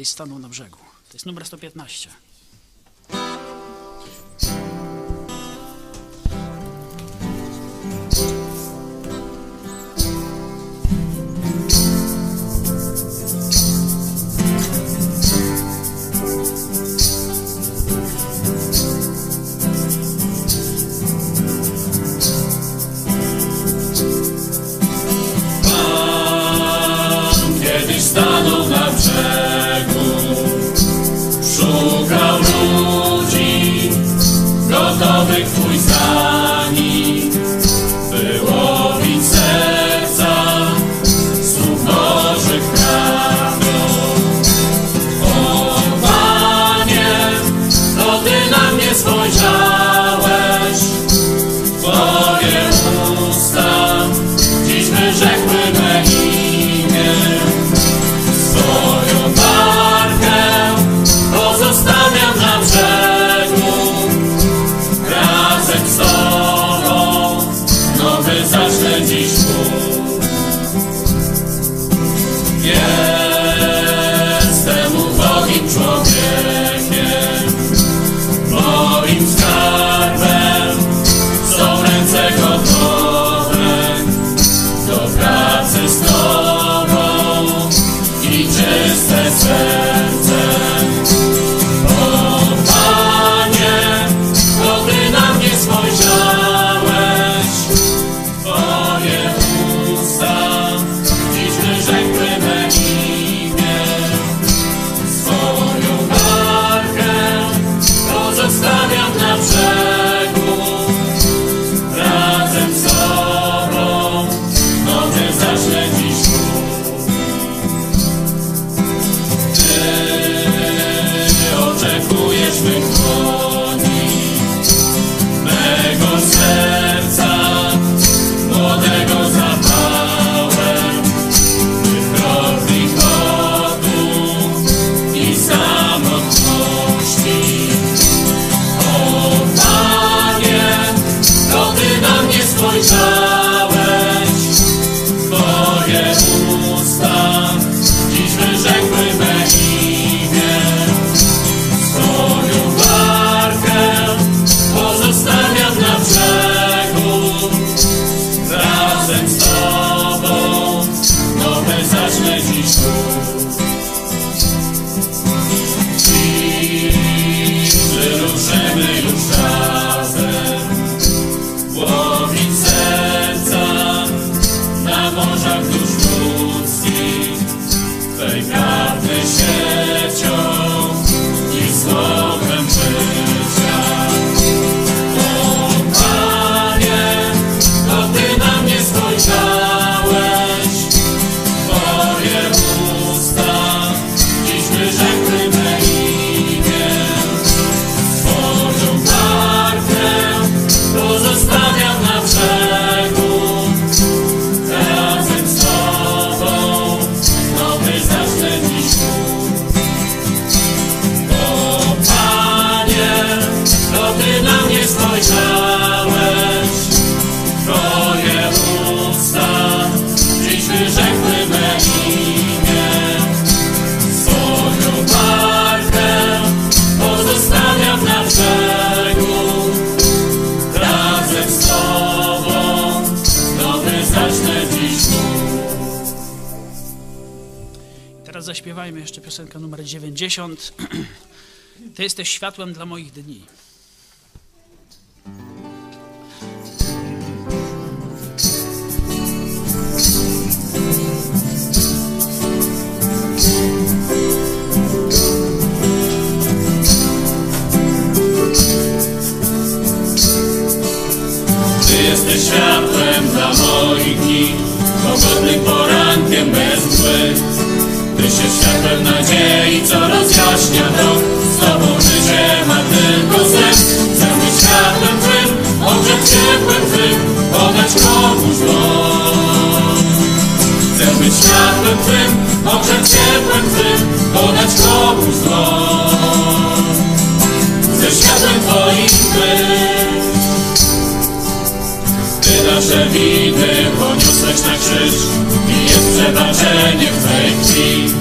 kiedyś stanął na brzegu. To jest numer 115. 90. Ty jesteś światłem dla moich dni. Ty jesteś światłem dla moich dni, pogodnym porankiem bez mgły. Tyś jest światłem nadziei, co rozjaśnia drog. Z Tobą życie ma tylko sens. Chcę być światłem Twym, ogrzeć ciepłem Twym, podać komuś dłoń. Chcę być światłem Twym, ogrzeć ciepłem Twym, podać komuś dłoń. Chcę światłem Twoim być. Nasze winy poniosłeś na krzyż i jest przebaczenie w Twej krwi.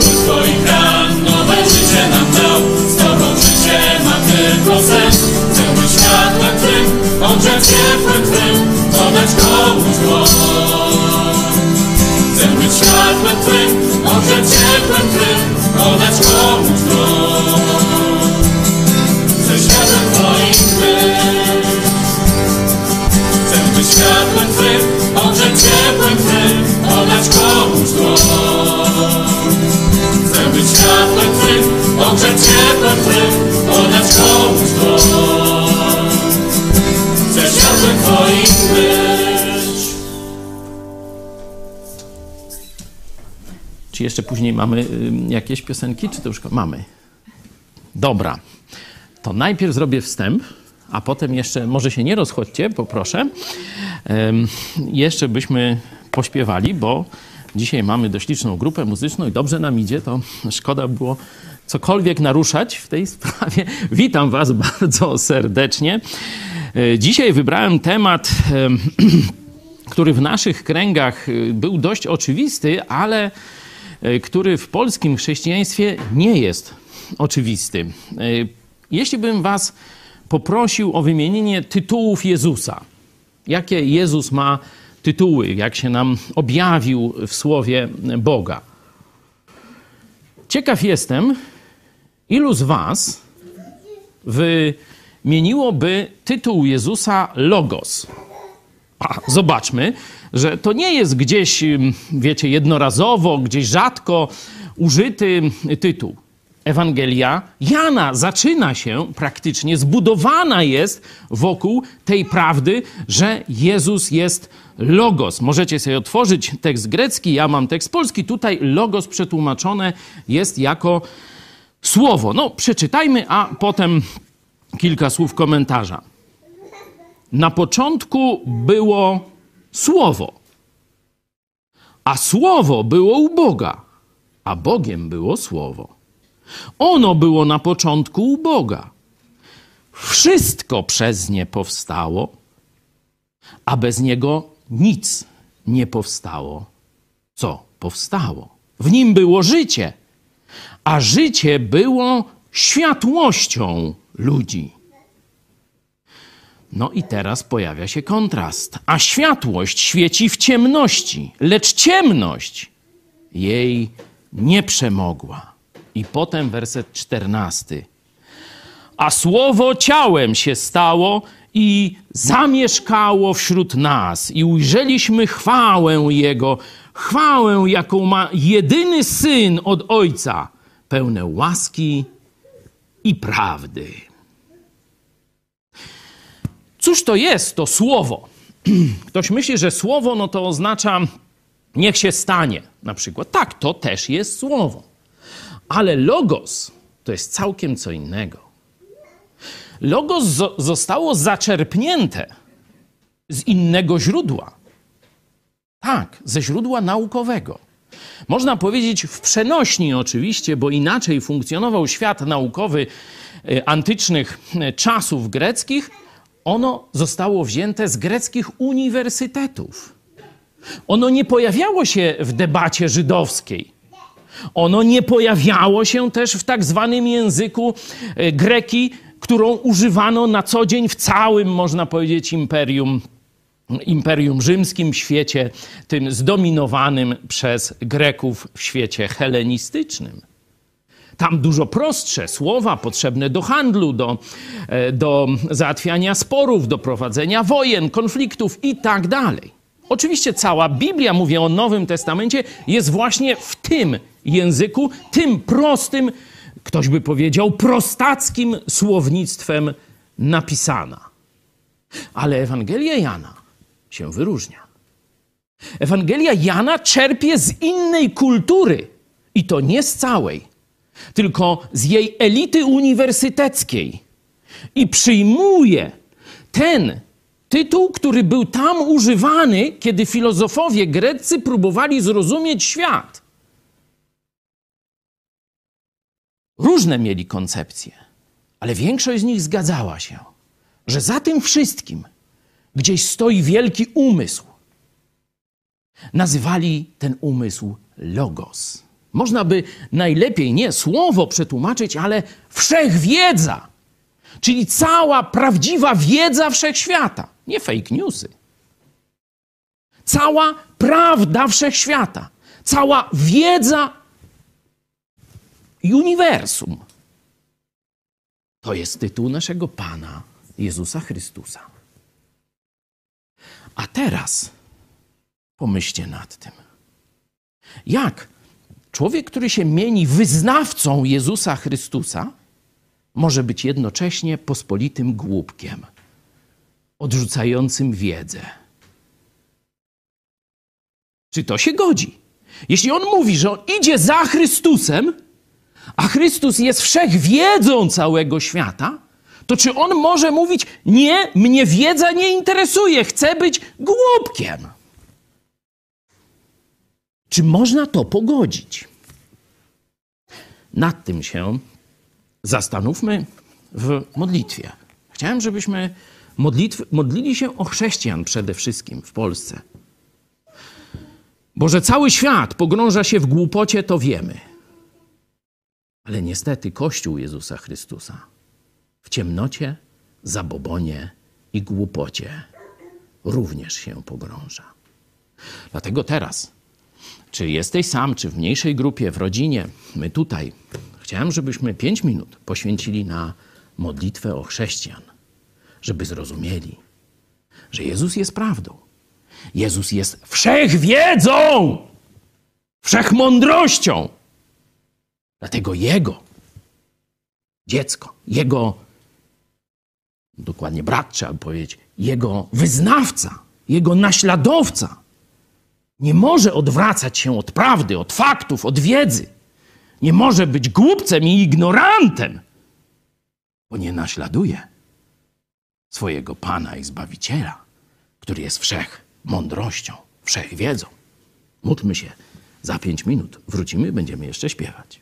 Ból Twoich ran nowe życie nam dał, z Tobą życie ma tylko sens. Chcę być światłem Twym, ogrzeć ciepłem Twym, podać komuś dłoń. Chcę być światłem Twym, ogrzeć ciepłem Twym, podać komuś Ogrzeć ciepłem Twym, podać komuś dłoń. Chcę światłem Twoim być. Czy jeszcze później mamy jakieś piosenki, czy to już mamy? Dobra. To najpierw zrobię wstęp, a potem jeszcze, może się nie rozchodźcie, poproszę. Em, jeszcze byśmy pośpiewali, bo dzisiaj mamy dość liczną grupę muzyczną i dobrze nam idzie, to szkoda było cokolwiek naruszać w tej sprawie. Witam Was bardzo serdecznie. E, Dzisiaj wybrałem temat em, który w naszych kręgach y, był dość oczywisty, ale y, który w polskim chrześcijaństwie nie jest oczywisty. Jeśli bym Was poprosił o wymienienie tytułów Jezusa, jakie Jezus ma tytuły, jak się nam objawił w słowie Boga. Ciekaw jestem, ilu z Was wymieniłoby tytuł Jezusa Logos. A zobaczmy, że to nie jest gdzieś, ym, wiecie, jednorazowo, gdzieś rzadko użyty tytuł. Ewangelia Jana zaczyna się praktycznie, zbudowana jest wokół tej prawdy, że Jezus jest logos. Możecie sobie otworzyć tekst grecki, ja mam tekst polski. Tutaj logos przetłumaczone jest jako słowo. No, przeczytajmy, a potem kilka słów komentarza. Na początku było Słowo, a Słowo było u Boga, a Bogiem było Słowo. Ono było na początku u Boga. Wszystko przez nie powstało, a bez niego nic nie powstało. Co powstało? W nim było życie, a życie było światłością ludzi. No i teraz pojawia się kontrast. A światłość świeci w ciemności, lecz ciemność jej nie przemogła. I potem werset czternasty. A słowo ciałem się stało i zamieszkało wśród nas, i ujrzeliśmy chwałę Jego, chwałę, jaką ma jedyny syn od Ojca, pełne łaski i prawdy. Cóż to jest to słowo? Ktoś myśli, że słowo no to oznacza niech się stanie, na przykład. Tak, to też jest słowo. Ale logos to jest całkiem co innego. Logos zo- zostało zaczerpnięte z innego źródła. Tak, ze źródła naukowego. Można powiedzieć w przenośni oczywiście, bo inaczej funkcjonował świat naukowy e, antycznych e, czasów greckich. Ono zostało wzięte z greckich uniwersytetów. Ono nie pojawiało się w debacie żydowskiej. Ono nie pojawiało się też w tak zwanym języku e, greki, którą używano na co dzień w całym, można powiedzieć, imperium Imperium Rzymskim, świecie tym zdominowanym przez Greków w świecie helenistycznym. Tam dużo prostsze słowa potrzebne do handlu, do, e, do załatwiania sporów, do prowadzenia wojen, konfliktów i tak dalej. Oczywiście cała Biblia, mówię o Nowym Testamencie, jest właśnie w tym języku, tym prostym, ktoś by powiedział, prostackim słownictwem napisana. Ale Ewangelia Jana się wyróżnia. Ewangelia Jana czerpie z innej kultury i to nie z całej, tylko z jej elity uniwersyteckiej i przyjmuje ten tytuł, który był tam używany, kiedy filozofowie greccy próbowali zrozumieć świat. Różne mieli koncepcje, ale większość z nich zgadzała się, że za tym wszystkim gdzieś stoi wielki umysł. Nazywali ten umysł logos. Można by najlepiej nie słowo przetłumaczyć, ale wszechwiedza, czyli cała prawdziwa wiedza wszechświata, nie fake newsy. Cała prawda wszechświata, cała wiedza uniwersum. To jest tytuł naszego Pana Jezusa Chrystusa. A teraz pomyślcie nad tym. Jak człowiek, który się mieni wyznawcą Jezusa Chrystusa, może być jednocześnie pospolitym głupkiem, odrzucającym wiedzę? Czy to się godzi? Jeśli on mówi, że on idzie za Chrystusem, a Chrystus jest wszechwiedzą całego świata, to czy on może mówić: Nie, mnie wiedza nie interesuje, chcę być głupkiem? Czy można to pogodzić? Nad tym się zastanówmy w modlitwie. Chciałem, żebyśmy modlitw, modlili się o chrześcijan przede wszystkim w Polsce. Bo że cały świat pogrąża się w głupocie, to wiemy. Ale niestety Kościół Jezusa Chrystusa w ciemnocie, zabobonie i głupocie również się pogrąża. Dlatego teraz, czy jesteś sam, czy w mniejszej grupie, w rodzinie, my tutaj, chciałem, żebyśmy pięć minut poświęcili na modlitwę o chrześcijan, żeby zrozumieli, że Jezus jest prawdą. Jezus jest wszechwiedzą, wszechmądrością. Dlatego Jego dziecko, Jego, dokładnie brat trzeba powiedzieć, Jego wyznawca, Jego naśladowca nie może odwracać się od prawdy, od faktów, od wiedzy. Nie może być głupcem i ignorantem, bo nie naśladuje swojego Pana i Zbawiciela, który jest wszech mądrością, wszech wiedzą. Módlmy się. Za pięć minut wrócimy, będziemy jeszcze śpiewać.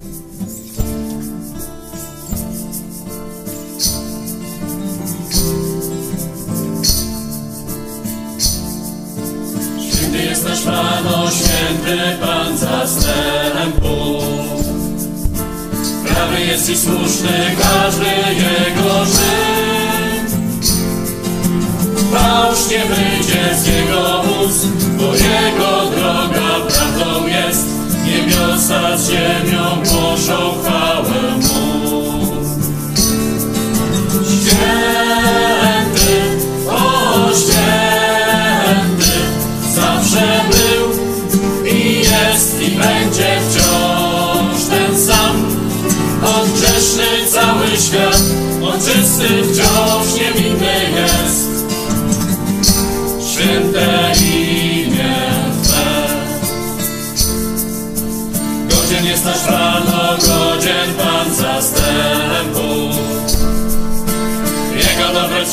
Święty jest nasz Pan, o święty Pan zastępów. Prawy jest i słuszny każdy Jego czyn. Fałsz nie wyjdzie z Jego ust, bo Jego droga. Z ziemią głoszą chwałę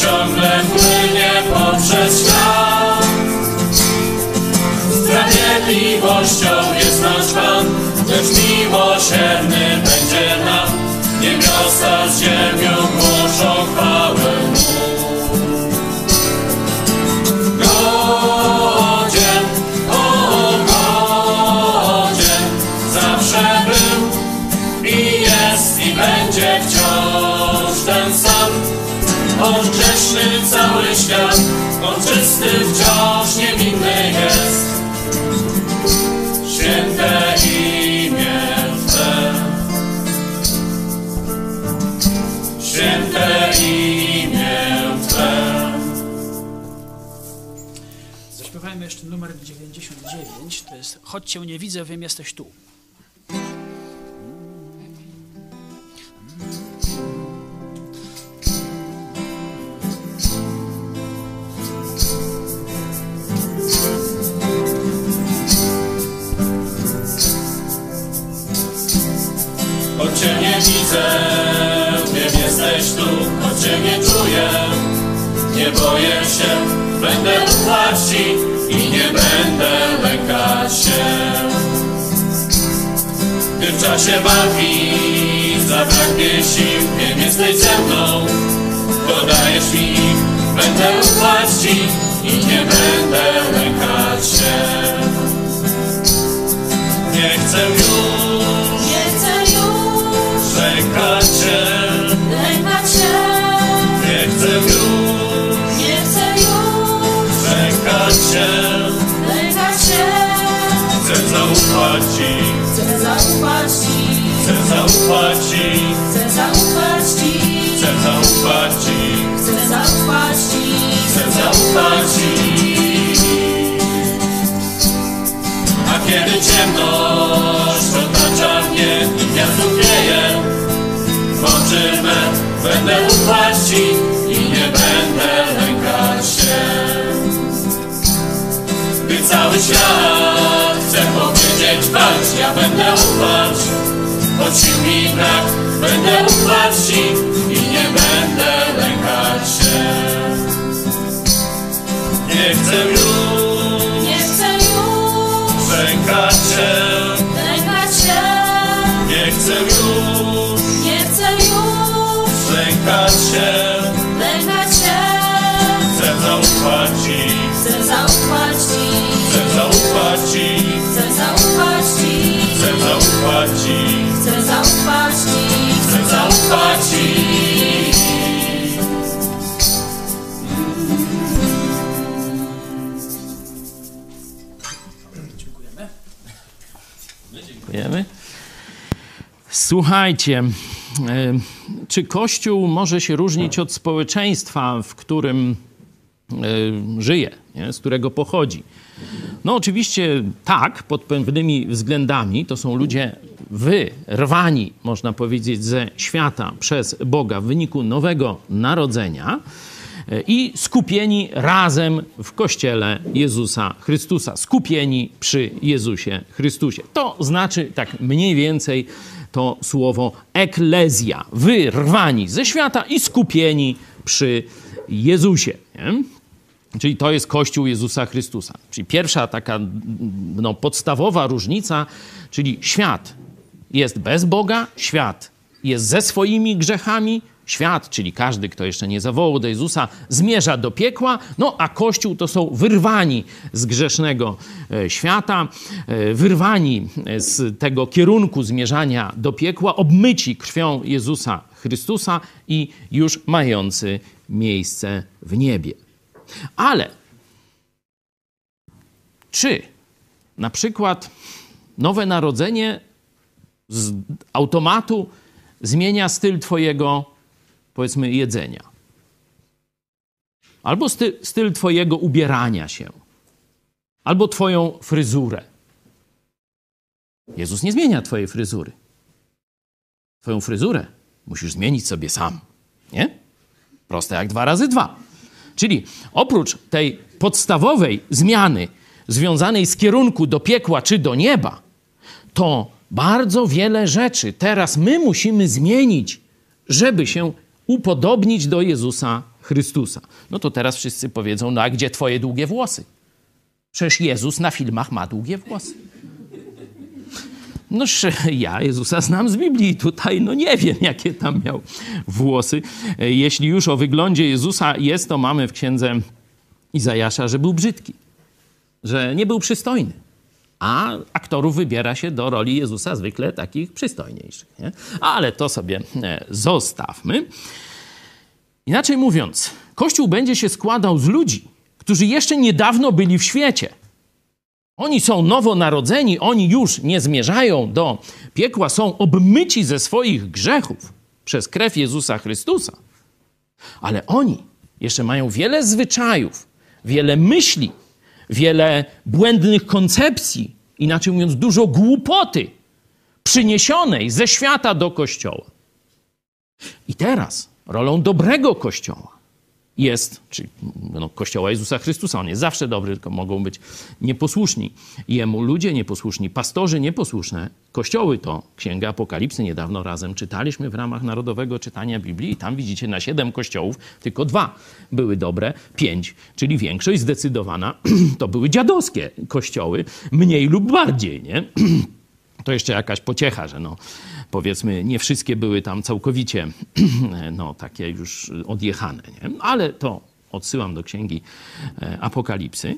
ciągle płynie poprzez świat. Sprawiedliwością jest nasz Pan, lecz miłosierny będzie nam. Niebiosa z ziemią Choć Cię nie widzę, wiem, jesteś tu. Choć nie widzę, wiem jesteś tu, choć nie czuję, nie boję się, będę ufać i nie będę lękać się. Gdy w czasie walki zabraknie sił, wiem jesteś ze mną, dodajesz mi ich, będę ufać Ci i nie będę lękać się. Nie chcę już Nie chcę już Czekać się, zaufać Ci, Chcę zaufać Ci, chcę zaufać Ci, chcę zaufać Ci, chcę zaufać Ci, chcę zaufać Ci, chcę zaufać Ci. A kiedy ciemność otacza mnie i gniazdo wieje, w oczy me będę ufać Ci i nie będę lękać się. Gdy cały świat ja będę ufać Choć sił mi brak, będę ufać Ci i nie będę lękać się. Nie chcę już nie chcę już lękać się Słuchajcie, czy Kościół może się różnić od społeczeństwa, w którym żyje, nie? z którego pochodzi? No oczywiście tak, pod pewnymi względami. To są ludzie wyrwani, można powiedzieć, ze świata przez Boga w wyniku nowego narodzenia e, i skupieni razem w Kościele Jezusa Chrystusa. Skupieni przy Jezusie Chrystusie. To znaczy tak mniej więcej to słowo eklezja. Wyrwani ze świata i skupieni przy Jezusie. Nie? Czyli to jest Kościół Jezusa Chrystusa. Czyli pierwsza taka no, podstawowa różnica, czyli świat jest bez Boga, świat jest ze swoimi grzechami, świat, czyli każdy, kto jeszcze nie zawołał do Jezusa, zmierza do piekła, no a Kościół to są wyrwani z grzesznego e, świata, e, wyrwani z tego kierunku zmierzania do piekła, obmyci krwią Jezusa Chrystusa i już mający miejsce w niebie. Ale czy na przykład nowe narodzenie z automatu zmienia styl Twojego, powiedzmy, jedzenia? Albo styl, styl Twojego ubierania się, albo Twoją fryzurę. Jezus nie zmienia Twojej fryzury. Twoją fryzurę musisz zmienić sobie sam. Nie? Proste jak dwa razy dwa. Czyli oprócz tej podstawowej zmiany związanej z kierunku do piekła czy do nieba, to bardzo wiele rzeczy teraz my musimy zmienić, żeby się upodobnić do Jezusa Chrystusa. No to teraz wszyscy powiedzą: No a gdzie twoje długie włosy? Przecież Jezus na filmach ma długie włosy. Noż ja Jezusa znam z Biblii, tutaj no nie wiem, jakie tam miał włosy. Jeśli już o wyglądzie Jezusa jest, to mamy w księdze Izajasza, że był brzydki, że nie był przystojny. A aktorów wybiera się do roli Jezusa zwykle takich przystojniejszych. Nie? Ale to sobie e, zostawmy. Inaczej mówiąc, Kościół będzie się składał z ludzi, którzy jeszcze niedawno byli w świecie. Oni są nowonarodzeni, oni już nie zmierzają do piekła, są obmyci ze swoich grzechów przez krew Jezusa Chrystusa. Ale oni jeszcze mają wiele zwyczajów, wiele myśli, wiele błędnych koncepcji, inaczej mówiąc, dużo głupoty przyniesionej ze świata do kościoła. I teraz rolą dobrego kościoła jest, czyli no, Kościoła Jezusa Chrystusa, on jest zawsze dobry, tylko mogą być nieposłuszni. Jemu ludzie nieposłuszni, pastorzy nieposłuszne. Kościoły to Księga Apokalipsy, niedawno razem czytaliśmy w ramach Narodowego Czytania Biblii i tam widzicie na siedem kościołów tylko dwa były dobre, pięć, czyli większość zdecydowana to były dziadowskie kościoły, mniej lub bardziej, nie? To jeszcze jakaś pociecha, że no, powiedzmy, nie wszystkie były tam całkowicie no, takie już odjechane. Nie? Ale to odsyłam do księgi e, Apokalipsy.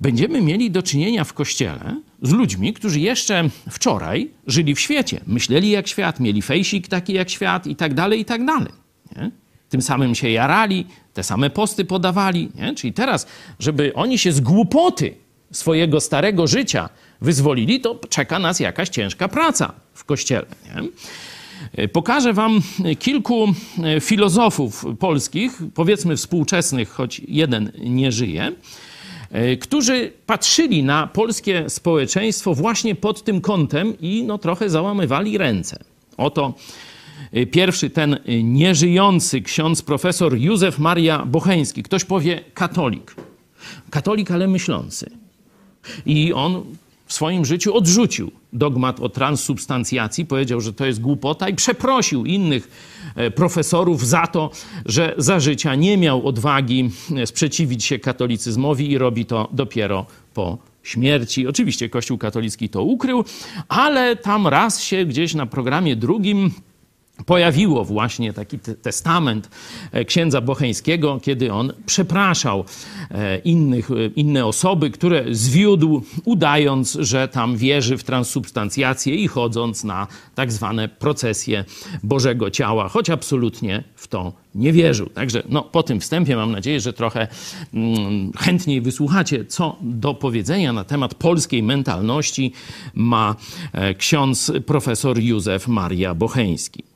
Będziemy mieli do czynienia w kościele z ludźmi, którzy jeszcze wczoraj żyli w świecie, myśleli jak świat, mieli fejsik taki jak świat i tak dalej, i tak dalej. Nie? Tym samym się jarali, te same posty podawali. Nie? Czyli teraz, żeby oni się z głupoty swojego starego życia wyzwolili, to czeka nas jakaś ciężka praca w kościele. Nie? Pokażę Wam kilku filozofów polskich, powiedzmy współczesnych, choć jeden nie żyje, którzy patrzyli na polskie społeczeństwo właśnie pod tym kątem i no, trochę załamywali ręce. Oto pierwszy ten nieżyjący ksiądz profesor Józef Maria Bocheński. Ktoś powie katolik. Katolik, ale myślący. I on w swoim życiu odrzucił dogmat o transsubstancjacji, powiedział, że to jest głupota i przeprosił innych e, profesorów za to, że za życia nie miał odwagi e, sprzeciwić się katolicyzmowi i robi to dopiero po śmierci. Oczywiście Kościół katolicki to ukrył, ale tam raz się gdzieś na programie drugim pojawiło właśnie taki testament e, księdza Bocheńskiego, kiedy on przepraszał e, innych, e, inne osoby, które zwiódł, udając, że tam wierzy w transsubstancjację i chodząc na tak zwane procesje Bożego Ciała, choć absolutnie w to nie wierzył. Także no, po tym wstępie mam nadzieję, że trochę mm, chętniej wysłuchacie, co do powiedzenia na temat polskiej mentalności ma ksiądz profesor Józef Maria Bocheński.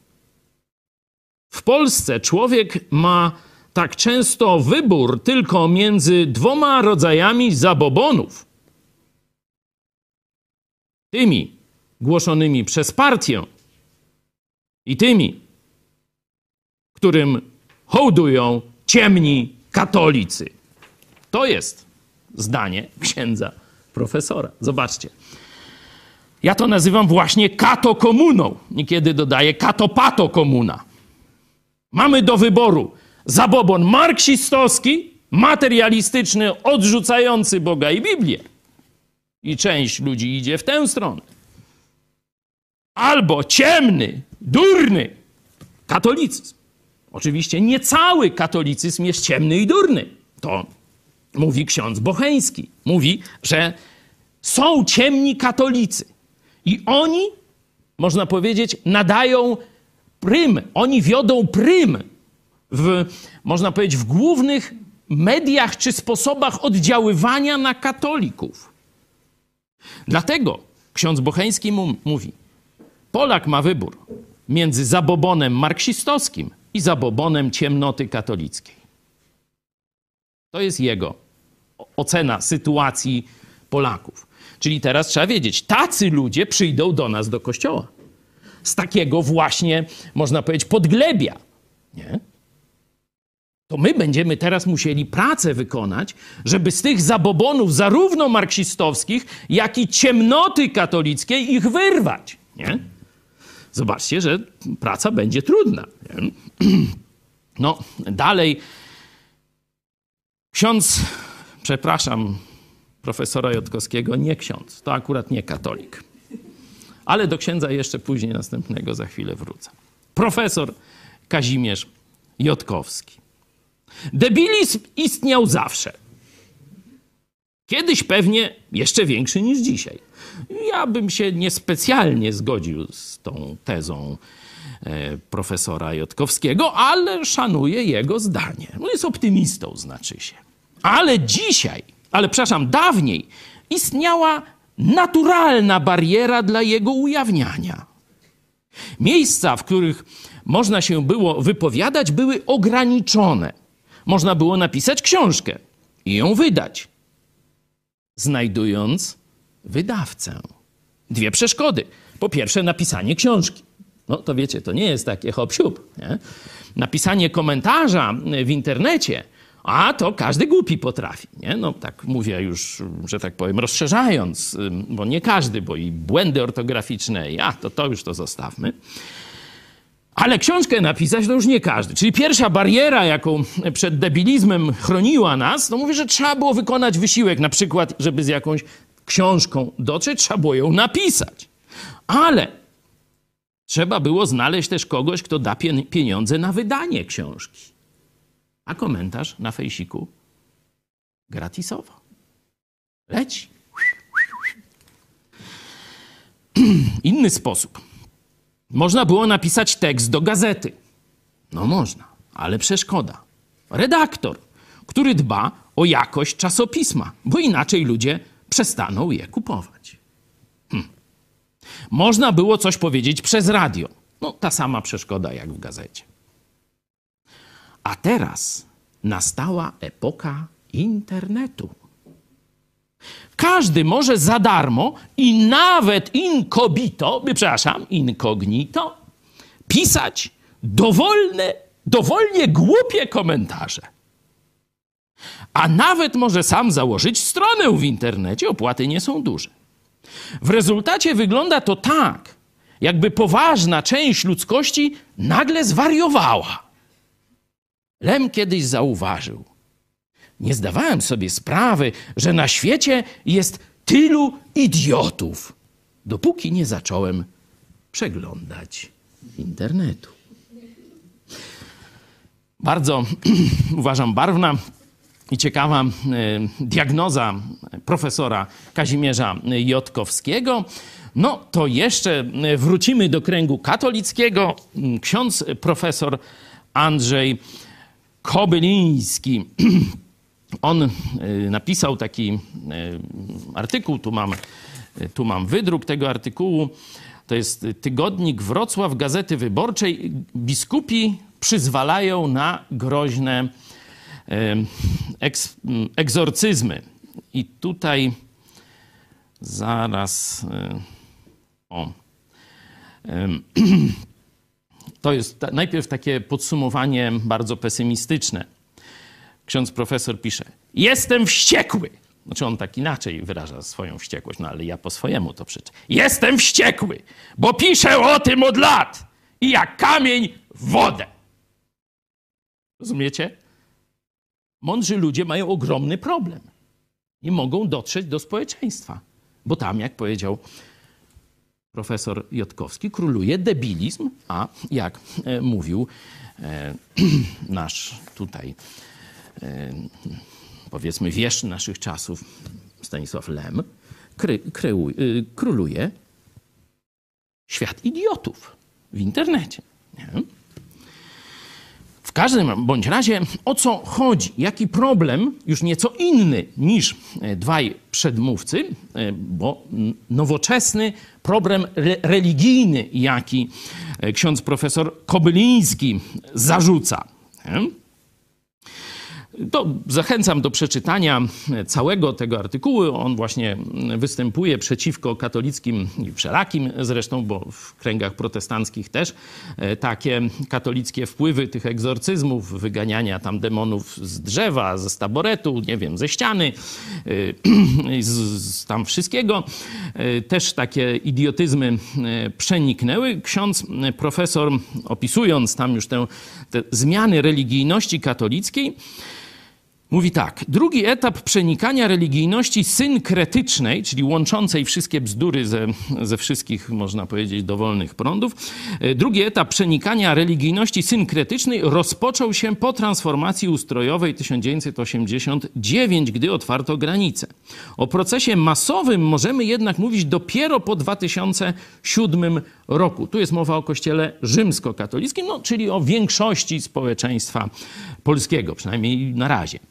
W Polsce człowiek ma tak często wybór tylko między dwoma rodzajami zabobonów. Tymi głoszonymi przez partię i tymi, którym hołdują ciemni katolicy. To jest zdanie księdza profesora. Zobaczcie. Ja to nazywam właśnie katokomuną. Niekiedy dodaję katopato komuna. Mamy do wyboru zabobon marksistowski, materialistyczny, odrzucający Boga i Biblię. I część ludzi idzie w tę stronę. albo ciemny, durny katolicyzm. Oczywiście nie cały katolicyzm jest ciemny i durny. To mówi ksiądz Bocheński. Mówi, że są ciemni katolicy i oni, można powiedzieć, nadają prym, oni wiodą prym w, można powiedzieć, w głównych mediach czy sposobach oddziaływania na katolików. Dlatego ksiądz Bocheński mu, mówi, Polak ma wybór między zabobonem marksistowskim i zabobonem ciemnoty katolickiej. To jest jego ocena sytuacji Polaków. Czyli teraz trzeba wiedzieć, tacy ludzie przyjdą do nas do kościoła. Z takiego właśnie, można powiedzieć, podglebia. Nie? To my będziemy teraz musieli pracę wykonać, żeby z tych zabobonów, zarówno marksistowskich, jak i ciemnoty katolickiej, ich wyrwać. Nie? Zobaczcie, że praca będzie trudna. Nie? No, dalej. Ksiądz, przepraszam, profesora Jotkowskiego, nie ksiądz, to akurat nie katolik. Ale do księdza jeszcze później następnego za chwilę wrócę. Profesor Kazimierz Jotkowski. Debilizm istniał zawsze. Kiedyś pewnie jeszcze większy niż dzisiaj. Ja bym się niespecjalnie zgodził z tą tezą e, profesora Jotkowskiego, ale szanuję jego zdanie. No jest optymistą, znaczy się. Ale dzisiaj, ale przepraszam, dawniej istniała naturalna bariera dla jego ujawniania. Miejsca, w których można się było wypowiadać, były ograniczone. Można było napisać książkę i ją wydać, znajdując wydawcę. Dwie przeszkody. Po pierwsze, napisanie książki. No to wiecie, to nie jest takie hop nie? Napisanie komentarza w internecie, a to każdy głupi potrafi. Nie? No tak mówię już, że tak powiem, rozszerzając, bo nie każdy, bo i błędy ortograficzne, a to, to już to zostawmy. Ale książkę napisać to już nie każdy. Czyli pierwsza bariera, jaką przed debilizmem chroniła nas, to mówię, że trzeba było wykonać wysiłek, na przykład, żeby z jakąś książką dotrzeć, trzeba było ją napisać. Ale trzeba było znaleźć też kogoś, kto da pieniądze na wydanie książki. A komentarz na fejsiku gratisowo. Leci. Inny sposób. Można było napisać tekst do gazety. No można, ale przeszkoda. Redaktor, który dba o jakość czasopisma, bo inaczej ludzie przestaną je kupować. Hm. Można było coś powiedzieć przez radio. No, ta sama przeszkoda jak w gazecie. A teraz nastała epoka internetu. Każdy może za darmo i nawet inkobito, przepraszam, incognito, pisać dowolne, dowolnie głupie komentarze. A nawet może sam założyć stronę w internecie, opłaty nie są duże. W rezultacie wygląda to tak, jakby poważna część ludzkości nagle zwariowała. Lem kiedyś zauważył – nie zdawałem sobie sprawy, że na świecie jest tylu idiotów, dopóki nie zacząłem przeglądać internetu. Bardzo uważam barwna i ciekawa e, diagnoza profesora Kazimierza Jotkowskiego. No to jeszcze wrócimy do kręgu katolickiego. Ksiądz profesor Andrzej Kobyliński on y, napisał taki y, artykuł, tu mam, y, tu mam wydruk tego artykułu. To jest tygodnik Wrocław Gazety Wyborczej. Biskupi przyzwalają na groźne eks, egzorcyzmy. I tutaj zaraz. O. To jest najpierw takie podsumowanie bardzo pesymistyczne ksiądz profesor pisze: Jestem wściekły. Znaczy on tak inaczej wyraża swoją wściekłość, no ale ja po swojemu to przeczę. Jestem wściekły, bo piszę o tym od lat i jak kamień w wodę. Rozumiecie? Mądrzy ludzie mają ogromny problem. Nie mogą dotrzeć do społeczeństwa, bo tam, jak powiedział profesor Jotkowski, króluje debilizm, a jak e, mówił e, nasz tutaj, e, powiedzmy, wieszcz naszych czasów, Stanisław Lem, kry, króluje świat idiotów w internecie. Nie? W każdym bądź razie o co chodzi? Jaki problem, już nieco inny niż e, dwaj przedmówcy, e, bo nowoczesny problem re- religijny, jaki e, ksiądz profesor Kobyliński zarzuca. To zachęcam do przeczytania całego tego artykułu. On właśnie występuje przeciwko katolickim i wszelakim zresztą, bo w kręgach protestanckich też e, takie katolickie wpływy tych egzorcyzmów, wyganiania tam demonów z drzewa, ze staboretu, nie wiem, ze ściany, e, z, z tam wszystkiego. E, Też takie idiotyzmy przeniknęły. Ksiądz profesor, opisując tam już te zmiany religijności katolickiej, Mówi tak. Drugi etap przenikania religijności synkretycznej, czyli łączącej wszystkie bzdury ze, ze wszystkich, można powiedzieć, dowolnych prądów. e, Drugi etap przenikania religijności synkretycznej rozpoczął się po transformacji ustrojowej 1989, gdy otwarto granice. O procesie masowym możemy jednak mówić dopiero po 2007 roku. Tu jest mowa o kościele rzymskokatolickim, no, czyli o większości społeczeństwa polskiego, przynajmniej na razie.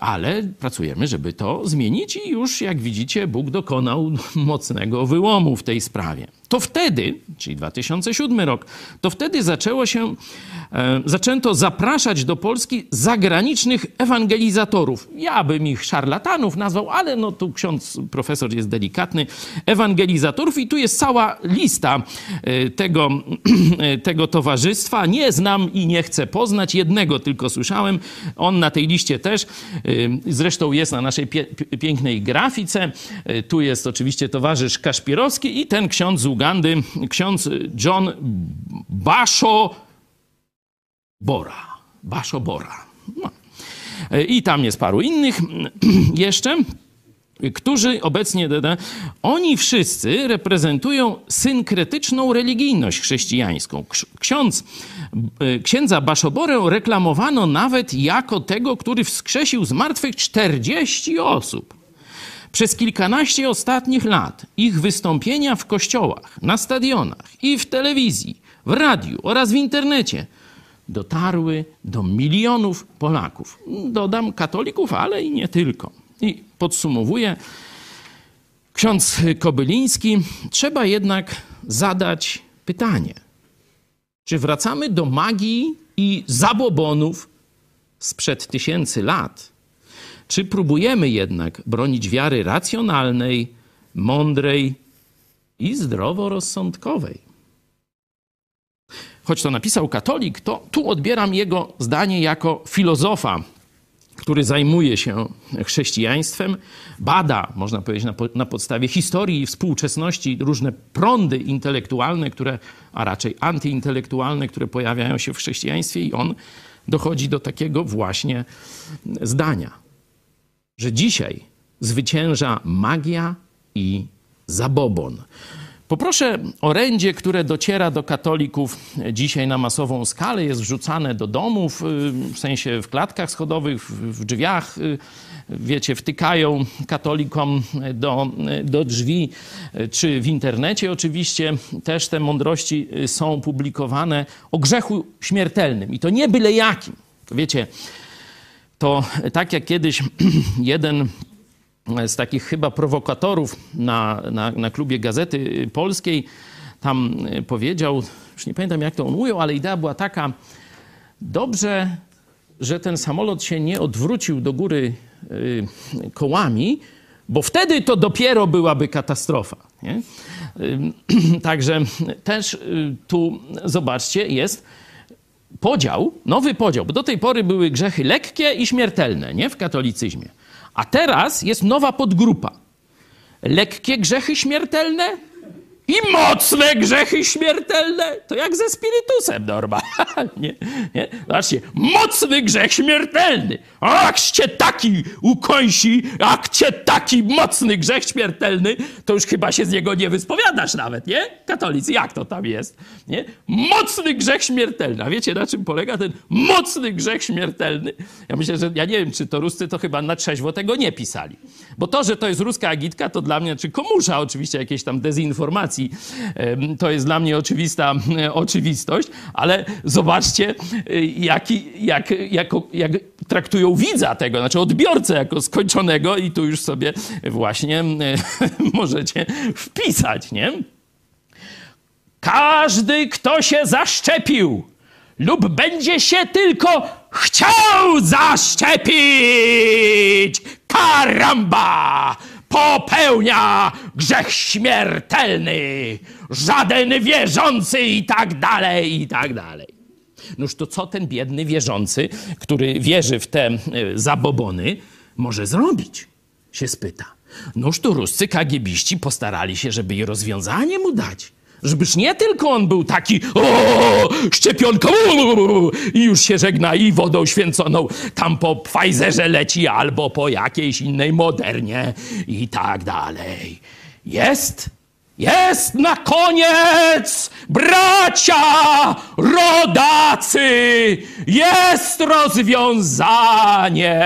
Ale pracujemy, żeby to zmienić, i już jak widzicie, Bóg dokonał mocnego wyłomu w tej sprawie. To wtedy, czyli 2007 rok, to wtedy zaczęło się, e, zaczęto zapraszać do Polski zagranicznych ewangelizatorów. Ja bym ich szarlatanów nazwał, ale no tu ksiądz profesor jest delikatny. Ewangelizatorów i tu jest cała lista e, tego, e, tego towarzystwa. Nie znam i nie chcę poznać. Jednego tylko słyszałem. On na tej liście też. E, Zresztą jest na naszej pie, pięknej grafice. E, Tu jest oczywiście towarzysz Kaszpirowski i ten ksiądz z Ugandy, ksiądz John Basho Bora. Basho Bora. No. E, I tam jest paru innych jeszcze którzy obecnie, oni wszyscy reprezentują synkretyczną religijność chrześcijańską. Ksiądz, e, księdza Baszoborę reklamowano nawet jako tego, który wskrzesił z martwych 40 osób. Przez kilkanaście ostatnich lat ich wystąpienia w kościołach, na stadionach i w telewizji, w radiu oraz w internecie dotarły do milionów Polaków. Dodam katolików, ale i nie tylko. I podsumowuję, ksiądz Kobyliński, trzeba jednak zadać pytanie. Czy wracamy do magii i zabobonów sprzed tysięcy lat? Czy próbujemy jednak bronić wiary racjonalnej, mądrej i zdroworozsądkowej? Choć to napisał katolik, to tu odbieram jego zdanie jako filozofa, który zajmuje się chrześcijaństwem, bada, można powiedzieć, na, po, na podstawie historii i współczesności różne prądy intelektualne, które, a raczej antyintelektualne, które pojawiają się w chrześcijaństwie, i on dochodzi do takiego właśnie zdania, że dzisiaj zwycięża magia i zabobon. Poproszę orędzie, które dociera do katolików. Dzisiaj na masową skalę, jest wrzucane do domów, y, w sensie w klatkach schodowych, w drzwiach, y, wiecie, wtykają katolikom do, do drzwi, czy w internecie oczywiście. Też te mądrości y, są publikowane o grzechu śmiertelnym. I to nie byle jakim. Wiecie, to tak jak kiedyś jeden z takich chyba prowokatorów na, na, na klubie Gazety Polskiej tam y, powiedział, już nie pamiętam jak to on ujął, ale idea była taka, dobrze, że ten samolot się nie odwrócił do góry y, kołami, bo wtedy to dopiero byłaby katastrofa. Nie? Także też tu, zobaczcie, jest podział, nowy podział, bo do tej pory były grzechy lekkie i śmiertelne nie? w katolicyzmie. A teraz jest nowa podgrupa. Lekkie grzechy śmiertelne i mocne grzechy śmiertelne, to jak ze spirytusem normalnie. Nie? Zobaczcie, mocny grzech śmiertelny. A jak cię taki ukońsi, jak cię taki mocny grzech śmiertelny, to już chyba się z niego nie wyspowiadasz nawet, nie? Katolicy, jak to tam jest? Nie? Mocny grzech śmiertelny. A wiecie, na czym polega ten mocny grzech śmiertelny? Ja myślę, że ja nie wiem, czy to Ruscy to chyba na trzeźwo tego nie pisali. Bo to, że to jest ruska agitka, to dla mnie, czy komusza oczywiście jakiejś tam dezinformacji, to jest dla mnie oczywista oczywistość, ale zobaczcie, e, jaki, jak, jako, jak traktują widza tego, znaczy odbiorcę jako skończonego i tu już sobie właśnie możecie wpisać, nie? Każdy, kto się zaszczepił lub będzie się tylko chciał zaszczepić, karamba! popełnia grzech śmiertelny. Żaden wierzący i tak dalej, i tak dalej. Noż to co ten biedny wierzący, który wierzy w te e, zabobony, może zrobić? Się spyta. Noż to ruscy kagiebiści postarali się, żeby i rozwiązanie mu dać. Żebyż nie tylko on był taki o, szczepionka i już się żegna i wodą święconą tam po Pfizerze leci albo po jakiejś innej modernie i tak dalej. Jest, jest na koniec, bracia, rodacy, jest rozwiązanie.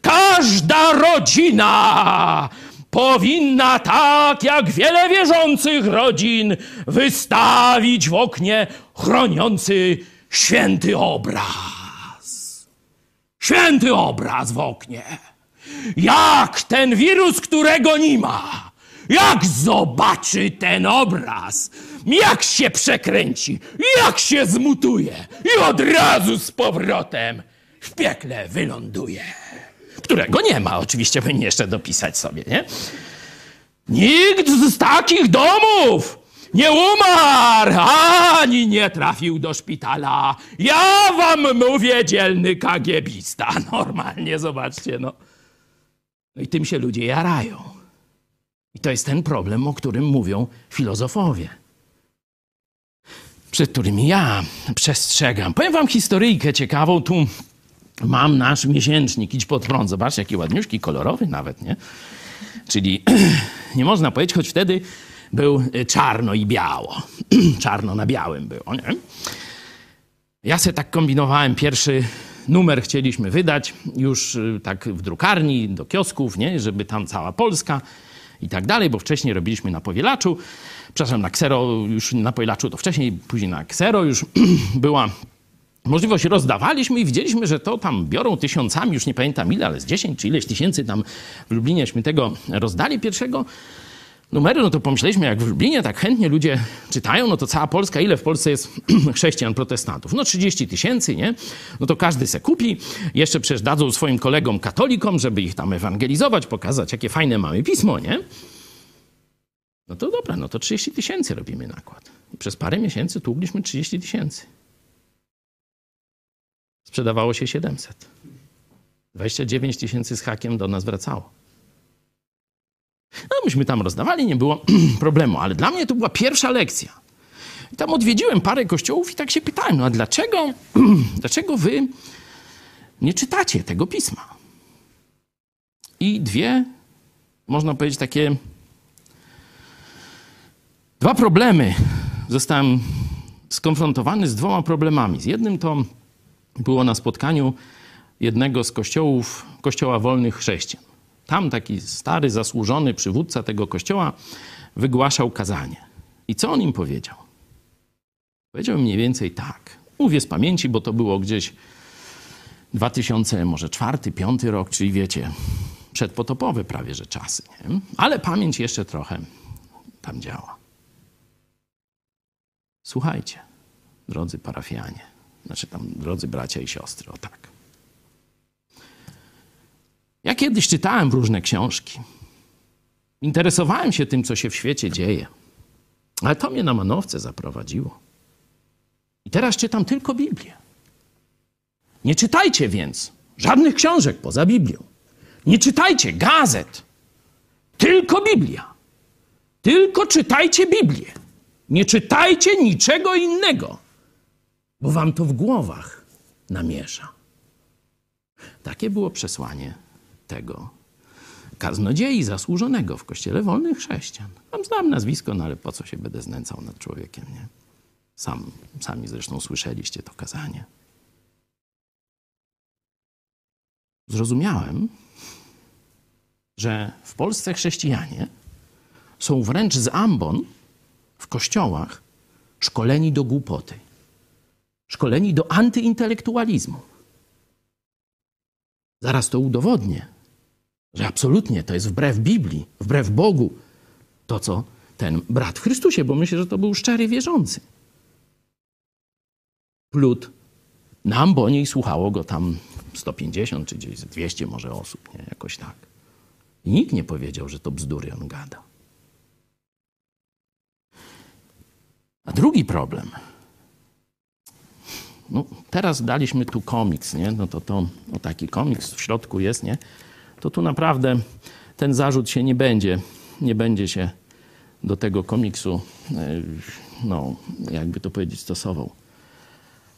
Każda rodzina powinna tak jak wiele wierzących rodzin wystawić w oknie chroniący święty obraz. Święty obraz w oknie. Jak ten wirus, którego nie ma, jak zobaczy ten obraz, jak się przekręci, jak się zmutuje. I od razu z powrotem w piekle wyląduje którego nie ma. Oczywiście powinien jeszcze dopisać sobie, nie? Nikt z takich domów nie umarł, ani nie trafił do szpitala. Ja wam mówię, dzielny kagiebista. Normalnie, zobaczcie, no. No i tym się ludzie jarają. I to jest ten problem, o którym mówią filozofowie. Przed którymi ja przestrzegam. Powiem wam historyjkę ciekawą. Tu mam nasz miesięcznik, idź pod prąd. Zobaczcie, jaki ładniuszki, kolorowy nawet, nie? Czyli nie można powiedzieć, choć wtedy był czarno i biało. czarno na białym było, nie? Ja sobie tak kombinowałem, pierwszy numer chcieliśmy wydać już y, tak w drukarni, do kiosków, nie? Żeby tam cała Polska i tak dalej, bo wcześniej robiliśmy na powielaczu, przepraszam, na ksero, już na powielaczu to wcześniej, później na ksero już była możliwość rozdawaliśmy i widzieliśmy, że to tam biorą tysiącami, już nie pamiętam ile, ale z 10 czy ileś tysięcy tam w Lublinieśmy tego rozdali pierwszego numeru, no to pomyśleliśmy, jak w Lublinie tak chętnie ludzie czytają, no to cała Polska, ile w Polsce jest chrześcijan, protestantów? No 30 tysięcy, nie? No to każdy se kupi, jeszcze przecież dadzą swoim kolegom katolikom, żeby ich tam ewangelizować, pokazać, jakie fajne mamy pismo, nie? No to dobra, no to 30 tysięcy robimy nakład. Przez parę miesięcy tługliśmy 30 tysięcy. Sprzedawało się 700. 29 tysięcy z hakiem do nas wracało. No, myśmy tam rozdawali, nie było problemu, ale dla mnie to była pierwsza lekcja. I tam odwiedziłem parę kościołów i tak się pytałem, no a dlaczego, dlaczego wy nie czytacie tego pisma? I dwie, można powiedzieć, takie dwa problemy. Zostałem skonfrontowany z dwoma problemami. Z jednym to było na spotkaniu jednego z kościołów, kościoła wolnych chrześcijan. Tam taki stary, zasłużony przywódca tego kościoła wygłaszał kazanie. I co on im powiedział? Powiedział mniej więcej tak. Mówię z pamięci, bo to było gdzieś 2000, może czwarty, piąty rok, czyli wiecie, przedpotopowe prawie że czasy. Nie? Ale pamięć jeszcze trochę tam działa. Słuchajcie, drodzy parafianie, znaczy tam drodzy bracia i siostry, o tak. Ja kiedyś czytałem różne książki. Interesowałem się tym, co się w świecie dzieje. Ale to mnie na manowce zaprowadziło. I teraz czytam tylko Biblię. Nie czytajcie więc żadnych książek poza Biblią. Nie czytajcie gazet. Tylko Biblia. Tylko czytajcie Biblię. Nie czytajcie niczego innego, bo wam to w głowach namiesza. Takie było przesłanie tego kaznodziei zasłużonego w Kościele Wolnych Chrześcijan. Tam znam nazwisko, no ale po co się będę znęcał nad człowiekiem, nie? Sam, sami zresztą słyszeliście to kazanie. Zrozumiałem, że w Polsce chrześcijanie są wręcz z ambon w kościołach szkoleni do głupoty, szkoleni do antyintelektualizmu. Zaraz to udowodnię, że absolutnie to jest wbrew Biblii, wbrew Bogu, to co ten brat w Chrystusie, bo myślę, że to był szczery wierzący. Plut na ambonie i słuchało go tam 150 czy gdzieś 200 może osób, nie? jakoś tak. I nikt nie powiedział, że to bzdury on gada. A drugi problem. No, teraz daliśmy tu komiks, nie? No to, to no taki komiks w środku jest, nie? To tu naprawdę ten zarzut się nie będzie, nie będzie się do tego komiksu, e, no, jakby to powiedzieć, stosował.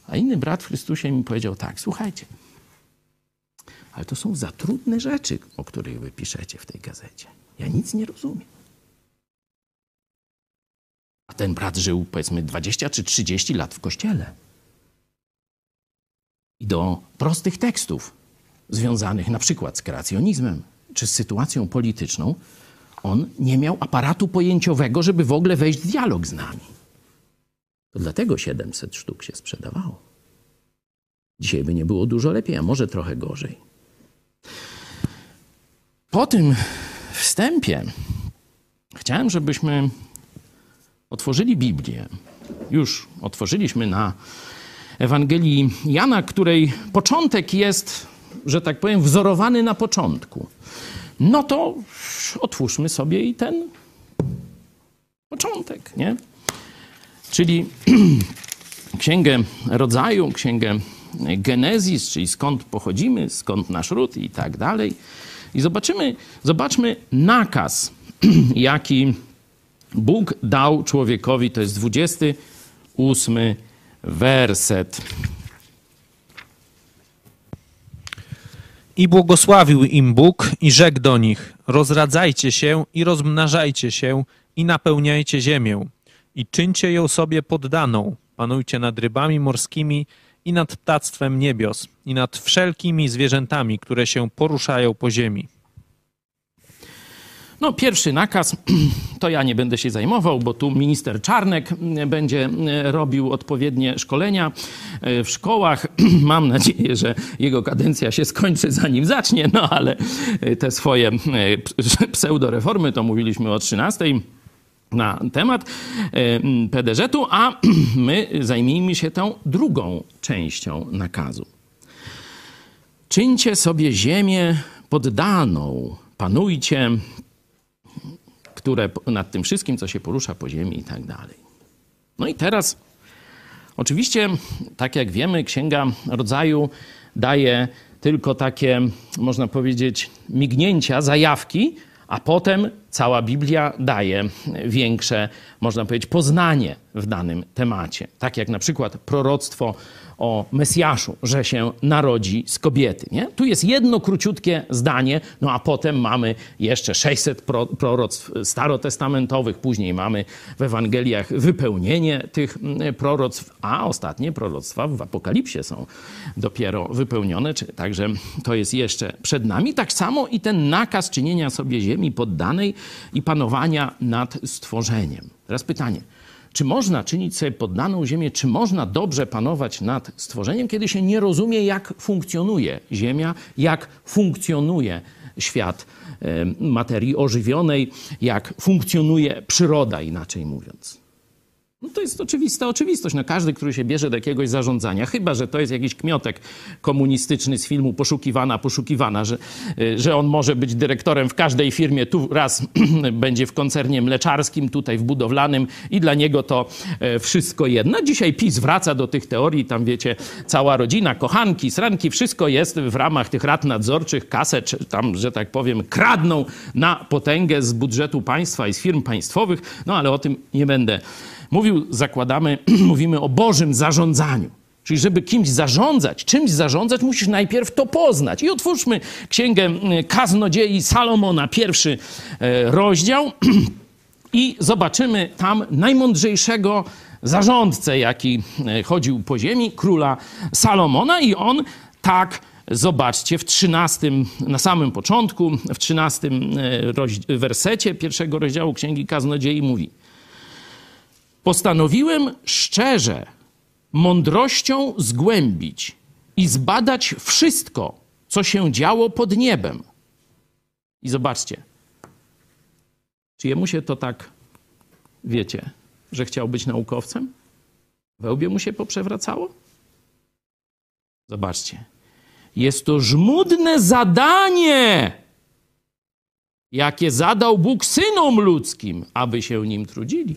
A inny brat w Chrystusie mi powiedział tak, słuchajcie, ale to są za trudne rzeczy, o których wy piszecie w tej gazecie. Ja nic nie rozumiem. A ten brat żył powiedzmy 20 czy 30 lat w kościele. Do prostych tekstów związanych na przykład z kreacjonizmem czy z sytuacją polityczną, on nie miał aparatu pojęciowego, żeby w ogóle wejść w dialog z nami. To dlatego 700 sztuk się sprzedawało. Dzisiaj by nie było dużo lepiej, a może trochę gorzej. Po tym wstępie chciałem, żebyśmy otworzyli Biblię. Już otworzyliśmy na Ewangelii Jana, której początek jest, że tak powiem, wzorowany na początku. No to otwórzmy sobie i ten początek, nie? Czyli Księgę Rodzaju, Księgę Genezis, czyli skąd pochodzimy, skąd nasz ród i tak dalej. I zobaczymy, zobaczmy nakaz, jaki Bóg dał człowiekowi, to jest 28 werset. I błogosławił im Bóg i rzekł do nich: Rozradzajcie się i rozmnażajcie się i napełniajcie ziemię i czyńcie ją sobie poddaną. Panujcie nad rybami morskimi i nad ptactwem niebios i nad wszelkimi zwierzętami, które się poruszają po ziemi. No, pierwszy nakaz to ja nie będę się zajmował, bo tu minister Czarnek będzie robił odpowiednie szkolenia w szkołach. Mam nadzieję, że jego kadencja się skończy zanim zacznie, no ale te swoje pseudoreformy to mówiliśmy o 13 na temat PDŻ-u, a my zajmijmy się tą drugą częścią nakazu. Czyńcie sobie ziemię poddaną, panujcie które nad tym wszystkim, co się porusza po ziemi i tak dalej. No i teraz, oczywiście, tak jak wiemy, Księga Rodzaju daje tylko takie, można powiedzieć, mignięcia, zajawki, a potem cała Biblia daje większe, można powiedzieć, poznanie w danym temacie. Tak jak na przykład proroctwo o Mesjaszu, że się narodzi z kobiety. Nie? Tu jest jedno króciutkie zdanie, no a potem mamy jeszcze 600 pro, proroctw starotestamentowych, później mamy w Ewangeliach wypełnienie tych mm, proroctw, a ostatnie proroctwa w Apokalipsie są dopiero wypełnione, także to jest jeszcze przed nami. Tak samo i ten nakaz czynienia sobie ziemi poddanej i panowania nad stworzeniem. Teraz pytanie, czy można czynić sobie poddaną ziemię, czy można dobrze panować nad stworzeniem, kiedy się nie rozumie, jak funkcjonuje Ziemia, jak funkcjonuje świat materii ożywionej, jak funkcjonuje przyroda, inaczej mówiąc. No to jest oczywista oczywistość. No każdy, który się bierze do jakiegoś zarządzania, chyba że to jest jakiś kmiotek komunistyczny z filmu Poszukiwana, Poszukiwana, że, y, że on może być dyrektorem w każdej firmie, tu raz będzie w koncernie mleczarskim, tutaj w budowlanym i dla niego to e, wszystko jedno. Dzisiaj PiS wraca do tych teorii, tam wiecie, cała rodzina, kochanki, sranki, wszystko jest w ramach tych rad nadzorczych, kasę, tam, że tak powiem, kradną na potęgę z budżetu państwa i z firm państwowych, no ale o tym nie będę mówił, zakładamy, mówimy o Bożym zarządzaniu. Czyli żeby kimś zarządzać, czymś zarządzać, musisz najpierw to poznać. I otwórzmy księgę Kaznodziei Salomona, pierwszy e, rozdział i zobaczymy tam najmądrzejszego zarządcę, jaki e, chodził po ziemi, króla Salomona i on tak Zobaczcie, w 13, na samym początku, w 13 e, wersecie pierwszego rozdziału Księgi Kaznodziei mówi – Postanowiłem szczerze, mądrością zgłębić i zbadać wszystko, co się działo pod niebem. I zobaczcie, czy jemu się to tak, wiecie, że chciał być naukowcem? Wełbie mu się poprzewracało? Zobaczcie. Jest to żmudne zadanie, jakie zadał Bóg synom ludzkim, aby się nim trudzili.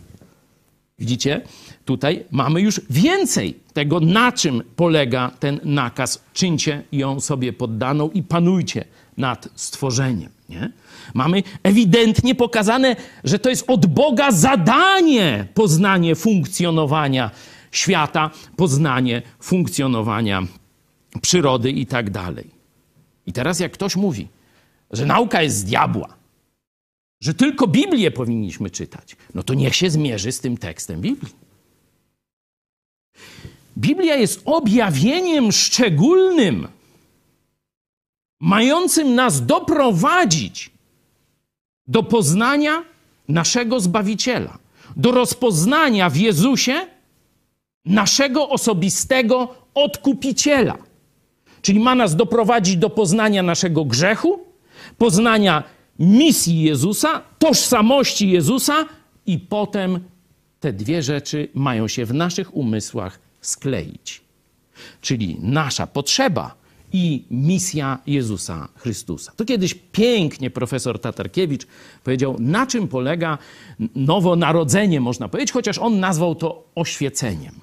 Widzicie, tutaj mamy już więcej tego, na czym polega ten nakaz. Czyńcie ją sobie poddaną i panujcie nad stworzeniem. Nie? Mamy ewidentnie pokazane, że to jest od Boga zadanie poznanie funkcjonowania świata, poznanie funkcjonowania przyrody i tak dalej. I teraz, jak ktoś mówi, że nauka jest z diabła, że tylko Biblię powinniśmy czytać, no to niech się zmierzy z tym tekstem Biblii. Biblia jest objawieniem szczególnym, mającym nas doprowadzić do poznania naszego Zbawiciela, do rozpoznania w Jezusie naszego osobistego odkupiciela. Czyli ma nas doprowadzić do poznania naszego grzechu, poznania misji Jezusa, tożsamości Jezusa, i potem te dwie rzeczy mają się w naszych umysłach skleić. Czyli nasza potrzeba i misja Jezusa Chrystusa. To kiedyś pięknie profesor Tatarkiewicz powiedział, na czym polega nowonarodzenie, można powiedzieć, chociaż on nazwał to oświeceniem.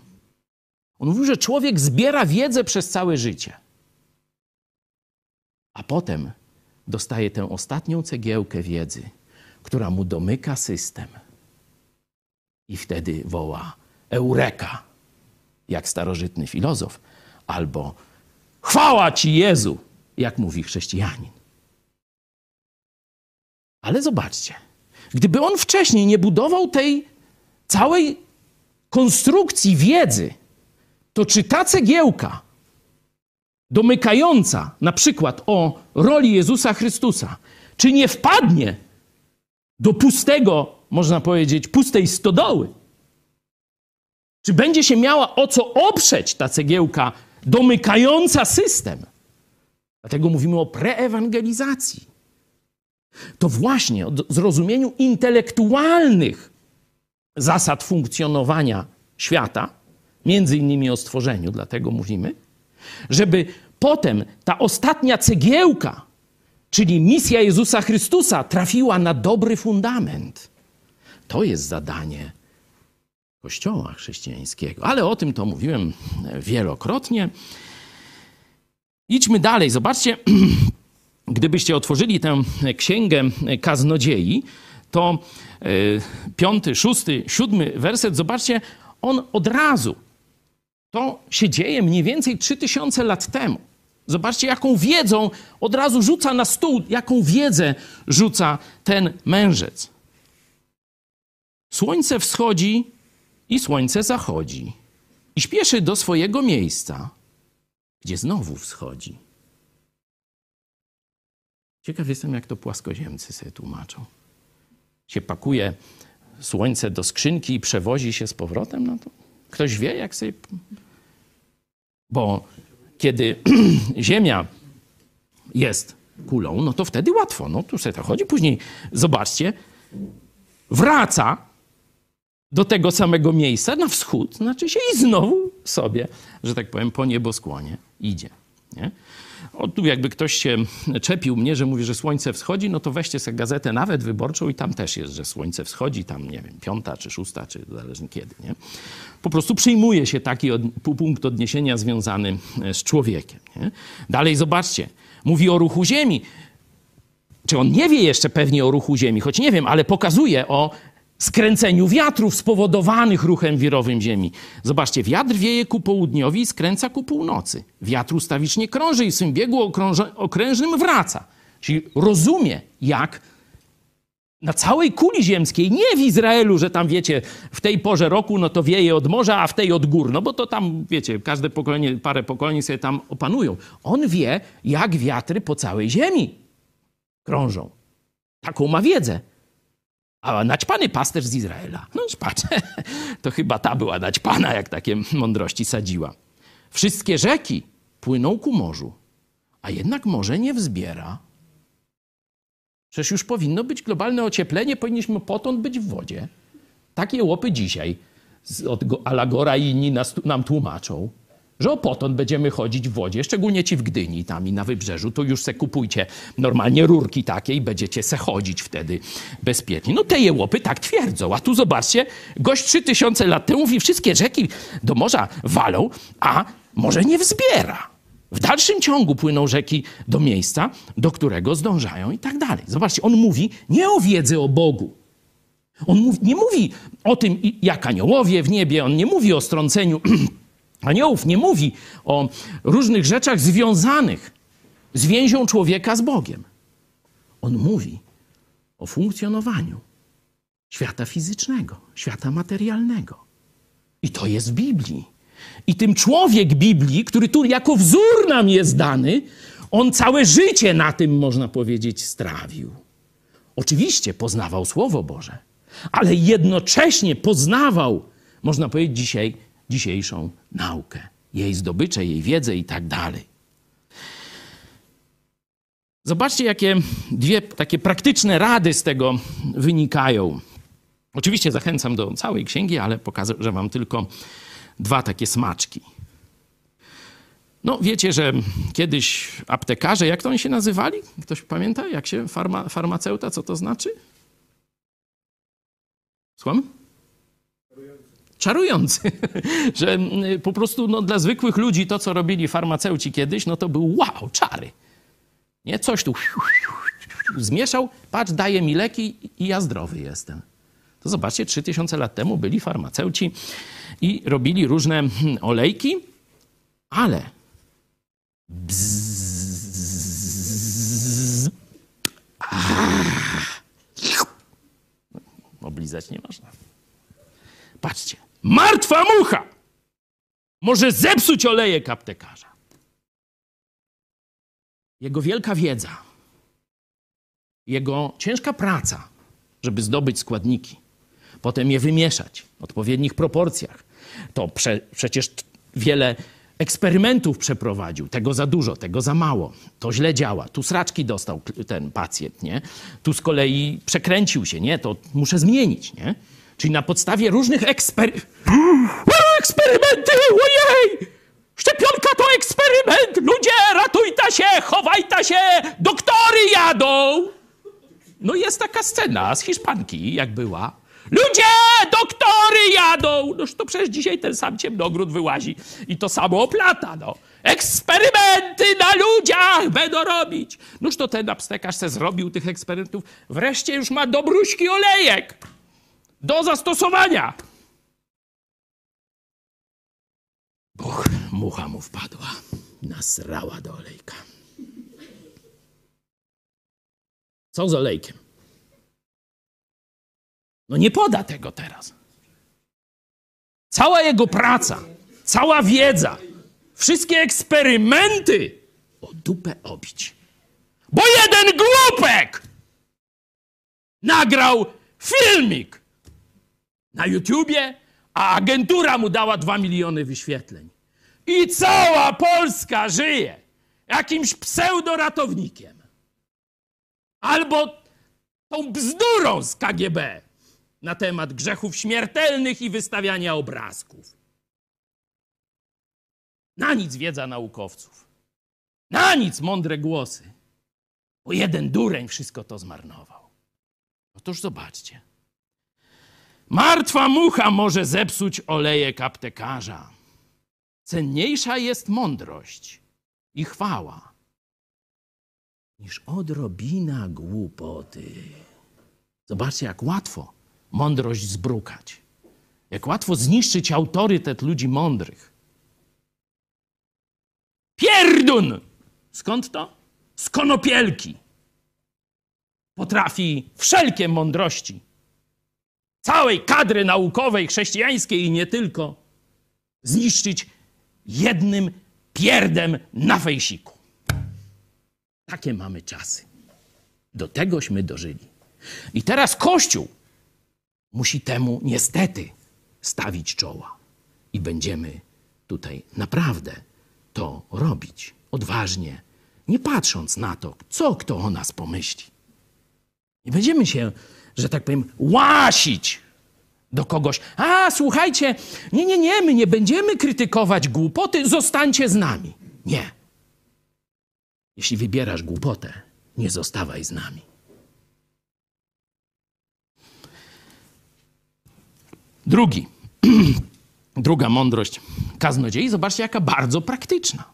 On mówił, że człowiek zbiera wiedzę przez całe życie, a potem dostaje tę ostatnią cegiełkę wiedzy, która mu domyka system. I wtedy woła Eureka, jak starożytny filozof, albo chwała ci Jezu, jak mówi chrześcijanin. Ale zobaczcie, gdyby on wcześniej nie budował tej całej konstrukcji wiedzy, to czy ta cegiełka domykająca na przykład o roli Jezusa Chrystusa, czy nie wpadnie do pustego, można powiedzieć, pustej stodoły? Czy będzie się miała o co oprzeć ta cegiełka domykająca system? Dlatego mówimy o preewangelizacji. To właśnie o zrozumieniu intelektualnych zasad funkcjonowania świata, między innymi o stworzeniu, dlatego mówimy, żeby potem ta ostatnia cegiełka, czyli misja Jezusa Chrystusa, trafiła na dobry fundament. To jest zadanie Kościoła chrześcijańskiego. Ale o tym to mówiłem wielokrotnie. Idźmy dalej. Zobaczcie, gdybyście otworzyli tę księgę kaznodziei, to e, piąty, szósty, siódmy werset, zobaczcie, on od razu to się dzieje mniej więcej 3000 lat temu. Zobaczcie, jaką wiedzą od razu rzuca na stół, jaką wiedzę rzuca ten mężec. Słońce wschodzi i słońce zachodzi. I śpieszy do swojego miejsca, gdzie znowu wschodzi. Ciekaw jestem, jak to płaskoziemcy sobie tłumaczą. Się pakuje słońce do skrzynki i przewozi się z powrotem? No to ktoś wie, jak sobie bo kiedy Ziemia jest kulą, no to wtedy łatwo. No tu sobie to chodzi. Później zobaczcie, wraca do tego samego miejsca, na wschód, znaczy się i znowu sobie, że tak powiem, po nieboskłonie idzie. Nie? O, tu jakby ktoś się czepił mnie, że mówi, że słońce wschodzi, no to weźcie sobie gazetę nawet wyborczą i tam też jest, że słońce wschodzi, tam nie wiem, piąta czy szósta, czy zależnie kiedy, nie? Po prostu przyjmuje się taki od, punkt odniesienia związany z człowiekiem, nie? Dalej zobaczcie, mówi o ruchu Ziemi. Czy on nie wie jeszcze pewnie o ruchu Ziemi, choć nie wiem, ale pokazuje o skręceniu wiatrów spowodowanych ruchem wirowym Ziemi. Zobaczcie, wiatr wieje ku południowi i skręca ku północy. Wiatr ustawicznie krąży i w swym biegu okrężnym wraca. Czyli rozumie, jak na całej kuli ziemskiej, nie w Izraelu, że tam wiecie, w tej porze roku no to wieje od morza, a w tej od gór, no bo to tam, wiecie, każde pokolenie, parę pokoleń sobie tam opanują. On wie, jak wiatry po całej ziemi krążą. Taką ma wiedzę. A naćpany pasterz z Izraela. No patrz, to chyba ta była naćpana, jak takie mądrości sadziła. Wszystkie rzeki płyną ku morzu, a jednak morze nie wzbiera. Przecież już powinno być globalne ocieplenie, powinniśmy potąd być w wodzie. Takie łopy dzisiaj od Alagora i inni nas, nam tłumaczą, że o potąd będziemy chodzić w wodzie, szczególnie ci w Gdyni tam i na wybrzeżu, to już se kupujcie normalnie rurki takie i będziecie se chodzić wtedy bezpiecznie. No te jełopy tak twierdzą, a tu zobaczcie, gość trzy tysiące lat temu mówi, wszystkie rzeki do morza walą, a morze nie wzbiera. W dalszym ciągu płyną rzeki do miejsca, do którego zdążają i tak dalej. Zobaczcie, on mówi nie o wiedzy o Bogu. On nie mówi o tym, jak aniołowie w niebie, on nie mówi o strąceniu aniołów, nie mówi o różnych rzeczach związanych z więzią człowieka z Bogiem. On mówi o funkcjonowaniu świata fizycznego, świata materialnego. I to jest w Biblii. I tym człowiek Biblii, który tu jako wzór nam jest dany, on całe życie na tym, można powiedzieć, strawił. Oczywiście poznawał Słowo Boże, ale jednocześnie poznawał, można powiedzieć dzisiaj, dzisiejszą naukę, jej zdobycze, jej wiedzę i tak dalej. Zobaczcie, jakie dwie takie praktyczne rady z tego wynikają. Oczywiście zachęcam do całej księgi, ale pokażę wam tylko dwa takie smaczki. No, wiecie, że kiedyś aptekarze, jak to oni się nazywali? Ktoś pamięta, jak się farma, farmaceuta, co to znaczy? Słucham? Czarujący. że mm, po prostu no, dla zwykłych ludzi to, co robili farmaceuci kiedyś, no to był wow, czary. Nie? Coś tu zmieszał, patrz, daje mi leki i ja zdrowy jestem. To zobaczcie, 3000 lat temu byli farmaceuci i robili różne hmm, olejki, ale bzzz, oblizać nie można. Patrzcie, martwa mucha może zepsuć olejek aptekarza. Jego wielka wiedza, jego ciężka praca, żeby zdobyć składniki, potem je wymieszać w odpowiednich proporcjach. To prze, przecież wiele eksperymentów przeprowadził. Tego za dużo, tego za mało. To źle działa. Tu sraczki dostał ten pacjent, nie? Tu z kolei przekręcił się, nie? To muszę zmienić, nie? Czyli na podstawie różnych ekspery... eksperymenty! Ojej! Szczepionka to eksperyment! Ludzie, ratujta się, chowajta się! Doktory jadą! No jest taka scena z Hiszpanki, jak była. Ludzie, doktory jadą! Noż to przecież dzisiaj ten sam ciemnogród wyłazi i to samo oplata, no. Eksperymenty na ludziach będą robić. Noż to ten aptekarz se zrobił tych eksperymentów. Wreszcie już ma dobruśki olejek do zastosowania. Buch, mucha mu wpadła. Nasrała do olejka. Co z olejkiem? No nie poda tego teraz. Cała jego praca, cała wiedza, wszystkie eksperymenty o dupę obić. Bo jeden głupek nagrał filmik na YouTubie, a agentura mu dała dwa miliony wyświetleń. I cała Polska żyje jakimś pseudoratownikiem. Albo tą bzdurą z KGB na temat grzechów śmiertelnych i wystawiania obrazków. Na nic wiedza naukowców. Na nic mądre głosy. Bo jeden dureń wszystko to zmarnował. Otóż zobaczcie. Martwa mucha może zepsuć olejek aptekarza. Cenniejsza jest mądrość i chwała niż odrobina głupoty. Zobaczcie, jak łatwo mądrość zbrukać. Jak łatwo zniszczyć autorytet ludzi mądrych. Pierdun! Skąd to? Z konopielki. Potrafi wszelkie mądrości całej kadry naukowej, chrześcijańskiej i nie tylko zniszczyć jednym pierdem na fejsiku. Takie mamy czasy. Do tegośmy dożyli. I teraz Kościół musi temu niestety stawić czoła. I będziemy tutaj naprawdę to robić odważnie, nie patrząc na to, co kto o nas pomyśli. Nie będziemy się, że tak powiem, łasić do kogoś. A, słuchajcie, nie, nie, nie, my nie będziemy krytykować głupoty, zostańcie z nami. Nie. Jeśli wybierasz głupotę, nie zostawaj z nami. Drugi, druga mądrość kaznodziei, zobaczcie, jaka bardzo praktyczna.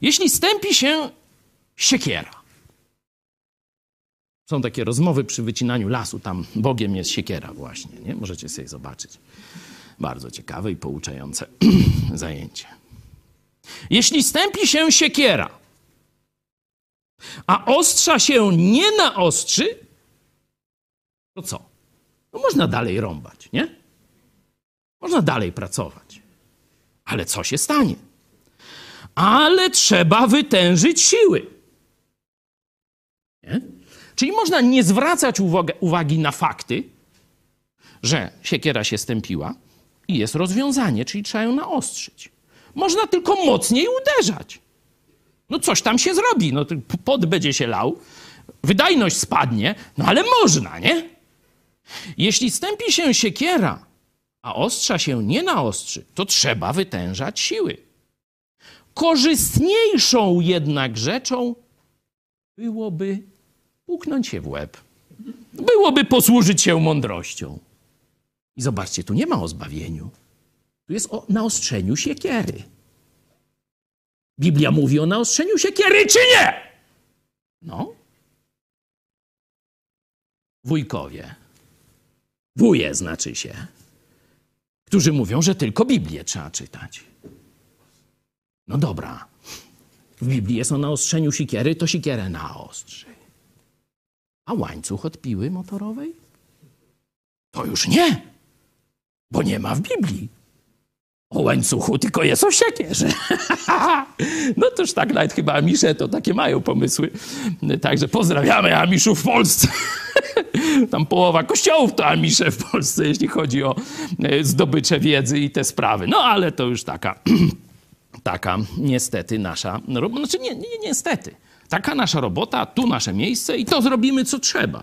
Jeśli stępi się siekiera, są takie rozmowy przy wycinaniu lasu, tam Bogiem jest siekiera właśnie, nie? Możecie sobie zobaczyć. Bardzo ciekawe i pouczające zajęcie. Jeśli stępi się siekiera, a ostrza się nie naostrzy, to co? No można dalej rąbać, nie? Można dalej pracować. Ale co się stanie? Ale trzeba wytężyć siły. Nie? Czyli można nie zwracać uwagi, na fakty, że siekiera się stępiła i jest rozwiązanie, czyli trzeba ją naostrzyć. Można tylko mocniej uderzać. No coś tam się zrobi, no pot będzie się lał, wydajność spadnie, no ale można, nie? Jeśli stępi się siekiera, a ostrza się nie naostrzy, to trzeba wytężać siły. Korzystniejszą jednak rzeczą byłoby puknąć się w łeb. Byłoby posłużyć się mądrością. I zobaczcie, tu nie ma o zbawieniu. Tu jest o naostrzeniu siekiery. Biblia mówi o naostrzeniu siekiery, czy nie? No. Wujkowie. Wuje znaczy się. Którzy mówią, że tylko Biblię trzeba czytać. No dobra. W Biblii jest o naostrzeniu siekiery, to siekierę naostrzy. A łańcuch od piły motorowej? To już nie, bo nie ma w Biblii. O łańcuchu tylko jest o siekierze. no toż tak, nawet chyba Amisze to takie mają pomysły. Także pozdrawiamy Amiszów w Polsce. Tam połowa kościołów to Amisze w Polsce, jeśli chodzi o e, zdobycze wiedzy i te sprawy. No ale to już taka, taka niestety nasza robota. Znaczy nie, nie, niestety. Taka nasza robota, tu nasze miejsce i to zrobimy, co trzeba.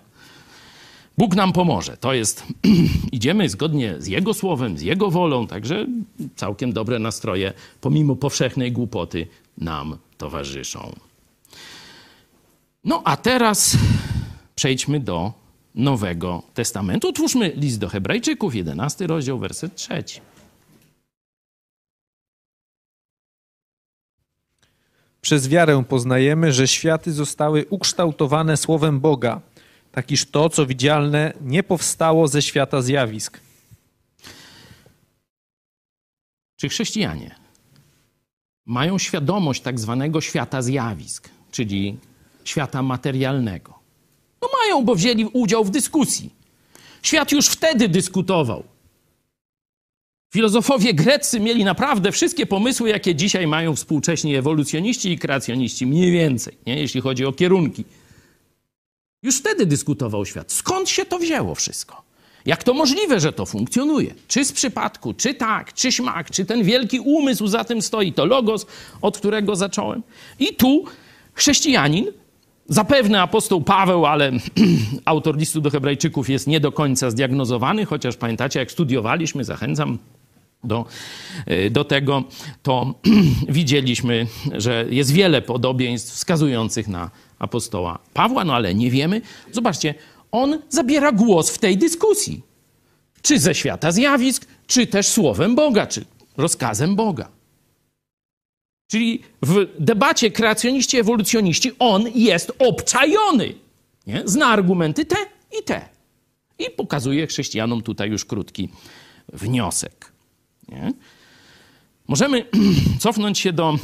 Bóg nam pomoże. To jest, idziemy zgodnie z Jego słowem, z Jego wolą, także całkiem dobre nastroje, pomimo powszechnej głupoty, nam towarzyszą. No a teraz przejdźmy do Nowego Testamentu. Otwórzmy list do Hebrajczyków, 11 rozdział, werset 3. Przez wiarę poznajemy, że światy zostały ukształtowane słowem Boga, tak iż to, co widzialne, nie powstało ze świata zjawisk. Czy chrześcijanie mają świadomość tak zwanego świata zjawisk, czyli świata materialnego? No mają, bo wzięli udział w dyskusji. Świat już wtedy dyskutował. Filozofowie greccy mieli naprawdę wszystkie pomysły, jakie dzisiaj mają współcześni ewolucjoniści i kreacjoniści, mniej więcej, nie? jeśli chodzi o kierunki. Już wtedy dyskutował świat. Skąd się to wzięło wszystko? Jak to możliwe, że to funkcjonuje? Czy z przypadku, czy tak, czy śmak, czy ten wielki umysł za tym stoi, to logos, od którego zacząłem. I tu chrześcijanin Zapewne apostoł Paweł, ale autor listu do Hebrajczyków jest nie do końca zdiagnozowany, chociaż pamiętacie, jak studiowaliśmy, zachęcam do, y, do tego, to widzieliśmy, że jest wiele podobieństw wskazujących na apostoła Pawła, no ale nie wiemy. Zobaczcie, on zabiera głos w tej dyskusji. Czy ze świata zjawisk, czy też słowem Boga, czy rozkazem Boga. Czyli w debacie kreacjoniści, ewolucjoniści on jest obczajony. Nie? Zna argumenty te i te. I pokazuje chrześcijanom tutaj już krótki wniosek. Nie? Możemy cofnąć się do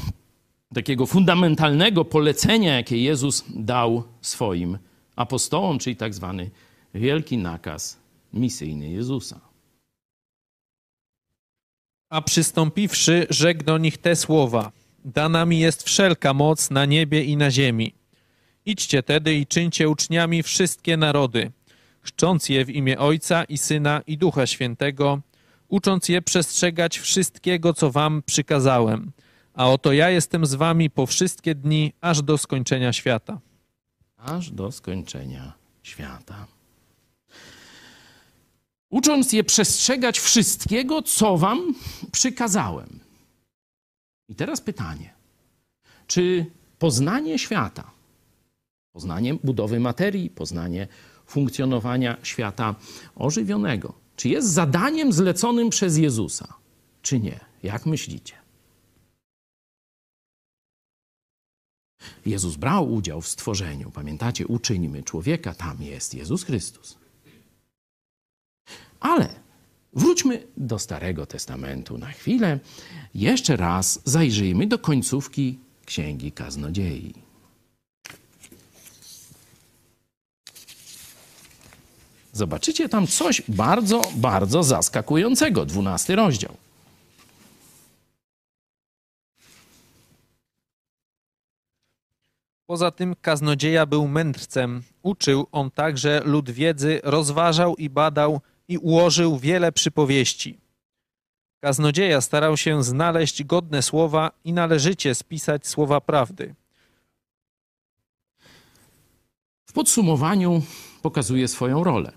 takiego fundamentalnego polecenia, jakie Jezus dał swoim apostołom, czyli tak zwany wielki nakaz misyjny Jezusa. A przystąpiwszy, rzekł do nich te słowa: Dana mi jest wszelka moc na niebie i na ziemi. Idźcie tedy i czyńcie uczniami wszystkie narody, chrzcząc je w imię Ojca i Syna i Ducha Świętego, ucząc je przestrzegać wszystkiego, co wam przykazałem. A oto ja jestem z wami po wszystkie dni, aż do skończenia świata. aż do skończenia świata. Ucząc je przestrzegać wszystkiego, co wam przykazałem. I teraz pytanie: czy poznanie świata, poznanie budowy materii, poznanie funkcjonowania świata ożywionego, czy jest zadaniem zleconym przez Jezusa, czy nie? Jak myślicie? Jezus brał udział w stworzeniu. Pamiętacie, uczyńmy człowieka, tam jest Jezus Chrystus. Ale wróćmy do Starego Testamentu na chwilę. Jeszcze raz zajrzyjmy do końcówki Księgi Kaznodziei. Zobaczycie tam coś bardzo, bardzo zaskakującego. Dwunasty rozdział. Poza tym kaznodzieja był mędrcem. Uczył on także lud wiedzy, rozważał i badał i ułożył wiele przypowieści. Kaznodzieja starał się znaleźć godne słowa i należycie spisać słowa prawdy. W podsumowaniu pokazuje swoją rolę.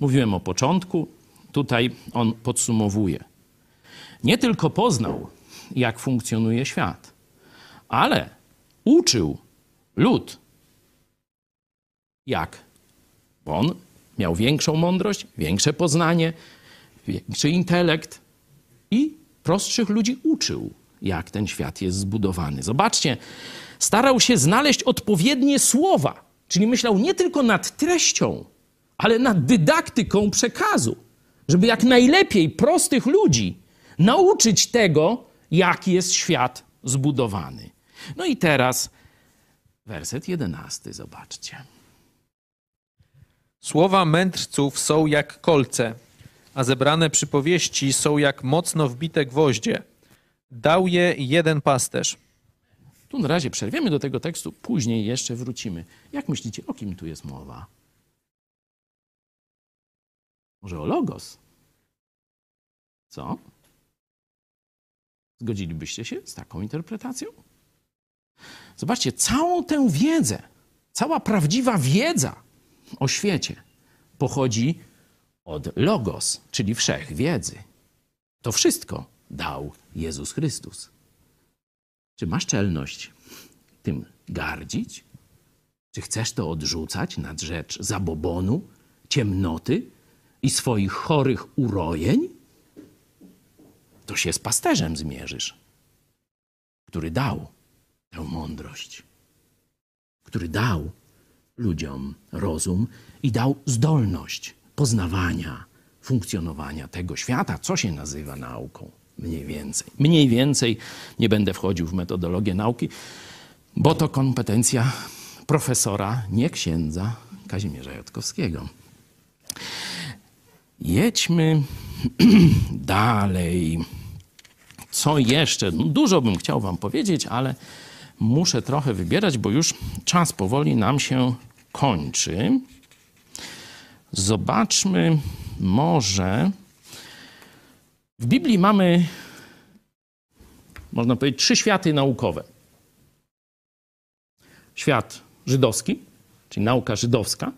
Mówiłem o początku, tutaj on podsumowuje. Nie tylko poznał, jak funkcjonuje świat, ale uczył lud. Jak? On miał większą mądrość, większe poznanie, większy intelekt i prostszych ludzi uczył, jak ten świat jest zbudowany. Zobaczcie, starał się znaleźć odpowiednie słowa, czyli myślał nie tylko nad treścią, ale nad dydaktyką przekazu, żeby jak najlepiej prostych ludzi nauczyć tego, jak jest świat zbudowany. No i teraz werset jedenasty, zobaczcie. Słowa mędrców są jak kolce, a zebrane przypowieści są jak mocno wbite gwoździe. Dał je jeden pasterz. Tu na razie przerwiemy do tego tekstu, później jeszcze wrócimy. Jak myślicie, o kim tu jest mowa? Może o Logos? Co? Zgodzilibyście się z taką interpretacją? Zobaczcie, całą tę wiedzę, cała prawdziwa wiedza o świecie pochodzi od Logos, czyli wszechwiedzy. To wszystko dał Jezus Chrystus. Czy masz czelność tym gardzić? Czy chcesz to odrzucać na rzecz zabobonu, ciemnoty i swoich chorych urojeń? To się z pasterzem zmierzysz, który dał tę mądrość, który dał ludziom rozum i dał zdolność poznawania, funkcjonowania tego świata, co się nazywa nauką. Mniej więcej. Mniej więcej nie będę wchodził w metodologię nauki, bo to kompetencja profesora, nie księdza Kazimierza Jotkowskiego. Jedźmy dalej. Co jeszcze? No, dużo bym chciał Wam powiedzieć, ale muszę trochę wybierać, bo już czas powoli nam się kończy. Zobaczmy może. W Biblii mamy, można powiedzieć, trzy światy naukowe. Świat żydowski, czyli nauka żydowska.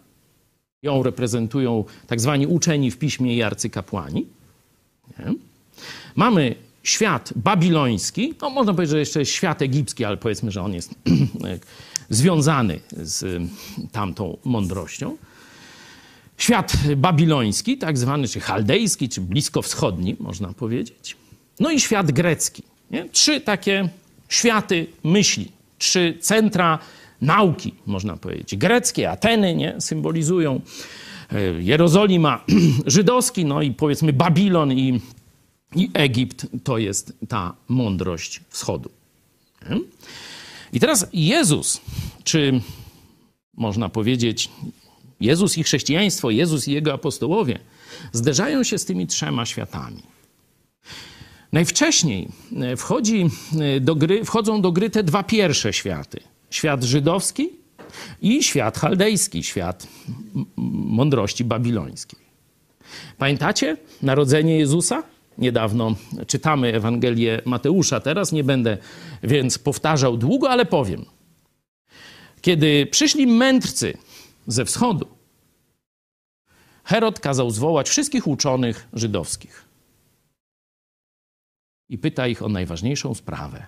Ją reprezentują tak zwani uczeni w piśmie i arcykapłani. Nie? Mamy świat babiloński, no można powiedzieć, że jeszcze jest świat egipski, ale powiedzmy, że on jest związany z tamtą mądrością. Świat babiloński, tak zwany, czy chaldejski, czy bliskowschodni, można powiedzieć. No i świat grecki. Nie? Trzy takie światy myśli, trzy centra nauki, można powiedzieć. Greckie, Ateny nie? symbolizują e, Jerozolima żydowski, no i powiedzmy Babilon i, i Egipt to jest ta mądrość wschodu. Nie? I teraz Jezus, czy można powiedzieć Jezus i chrześcijaństwo, Jezus i jego apostołowie zderzają się z tymi trzema światami. Najwcześniej e, wchodzi e, do gry, wchodzą do gry te dwa pierwsze światy. Świat żydowski i świat chaldejski, świat mądrości babilońskiej. Pamiętacie narodzenie Jezusa? Niedawno czytamy Ewangelię Mateusza. Teraz nie będę więc powtarzał długo, ale powiem. Kiedy przyszli mędrcy ze wschodu, Herod kazał zwołać wszystkich uczonych żydowskich i pyta ich o najważniejszą sprawę.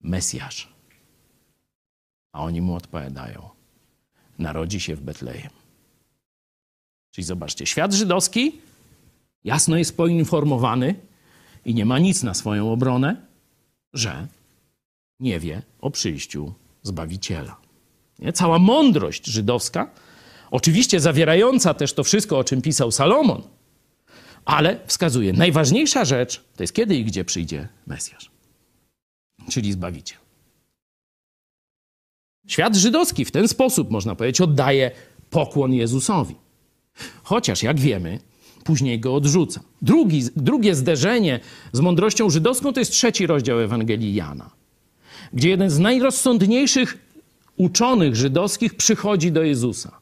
Mesjasz. A oni mu odpowiadają: Narodzi się w Betlejem. Czyli zobaczcie, świat żydowski jasno jest poinformowany i nie ma nic na swoją obronę, że nie wie o przyjściu Zbawiciela. Nie? Cała mądrość żydowska, oczywiście zawierająca też to wszystko, o czym pisał Salomon, ale wskazuje, najważniejsza rzecz to jest kiedy i gdzie przyjdzie Mesjasz, czyli Zbawiciel. Świat żydowski w ten sposób, można powiedzieć, oddaje pokłon Jezusowi. Chociaż, jak wiemy, później go odrzuca. Drugi, drugie zderzenie z mądrością żydowską to jest trzeci rozdział Ewangelii Jana, gdzie jeden z najrozsądniejszych uczonych żydowskich przychodzi do Jezusa.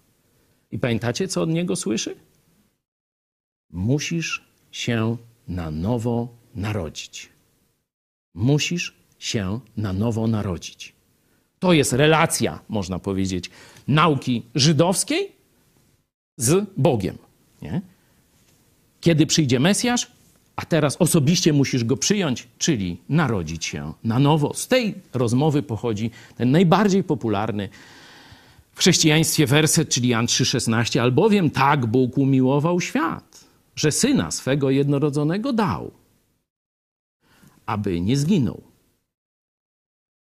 I pamiętacie, co od niego słyszy? Musisz się na nowo narodzić. Musisz się na nowo narodzić. To jest relacja, można powiedzieć, nauki żydowskiej z Bogiem. Nie? Kiedy przyjdzie Mesjasz, a teraz osobiście musisz go przyjąć, czyli narodzić się na nowo. Z tej rozmowy pochodzi ten najbardziej popularny w chrześcijaństwie werset, czyli Jan 3,16, albowiem tak Bóg umiłował świat, że syna swego jednorodzonego dał, aby nie zginął.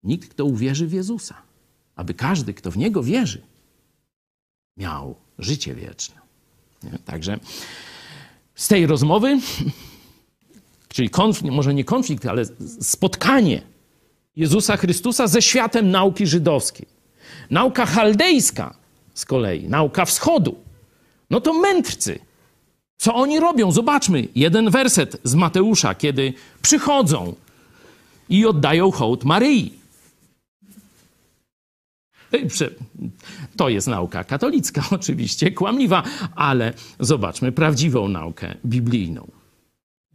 Nikt, kto uwierzy w Jezusa, aby każdy, kto w Niego wierzy, miał życie wieczne. Także z tej rozmowy, czyli konflikt, może nie konflikt, ale spotkanie Jezusa Chrystusa ze światem nauki żydowskiej. Nauka chaldejska z kolei, nauka wschodu, no to mędrcy. Co oni robią? Zobaczmy jeden werset z Mateusza, kiedy przychodzą i oddają hołd Maryi. To jest nauka katolicka, oczywiście, kłamliwa, ale zobaczmy prawdziwą naukę biblijną.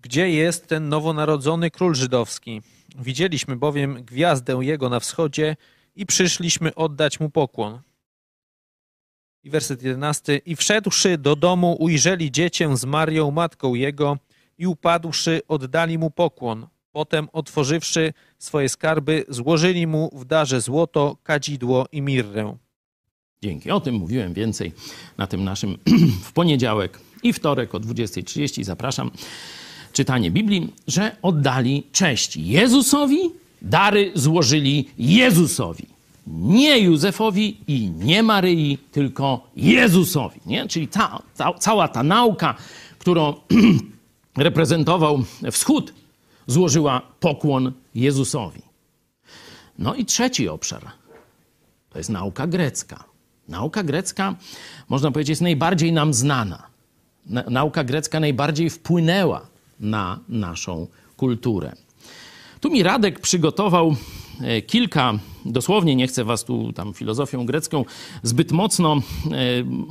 Gdzie jest ten nowonarodzony król żydowski? Widzieliśmy bowiem gwiazdę jego na wschodzie i przyszliśmy oddać mu pokłon. I werset jedenasty. I wszedłszy do domu, ujrzeli dziecię z Marią, matką jego, i upadłszy, oddali mu pokłon. Potem, otworzywszy swoje skarby, złożyli mu w darze złoto, kadzidło i mirrę. Dzięki. O tym mówiłem więcej na tym naszym w poniedziałek i wtorek o 20.30. Zapraszam. Czytanie Biblii, że oddali cześć Jezusowi, dary złożyli Jezusowi. Nie Józefowi i nie Maryi, tylko Jezusowi. Nie? Czyli ta, ta, cała ta nauka, którą reprezentował Wschód, złożyła pokłon Jezusowi. No i trzeci obszar to jest nauka grecka. Nauka grecka, można powiedzieć, jest najbardziej nam znana. Nauka grecka najbardziej wpłynęła na naszą kulturę. Tu mi Radek przygotował e, kilka, dosłownie nie chcę was tu tam filozofią grecką zbyt mocno e,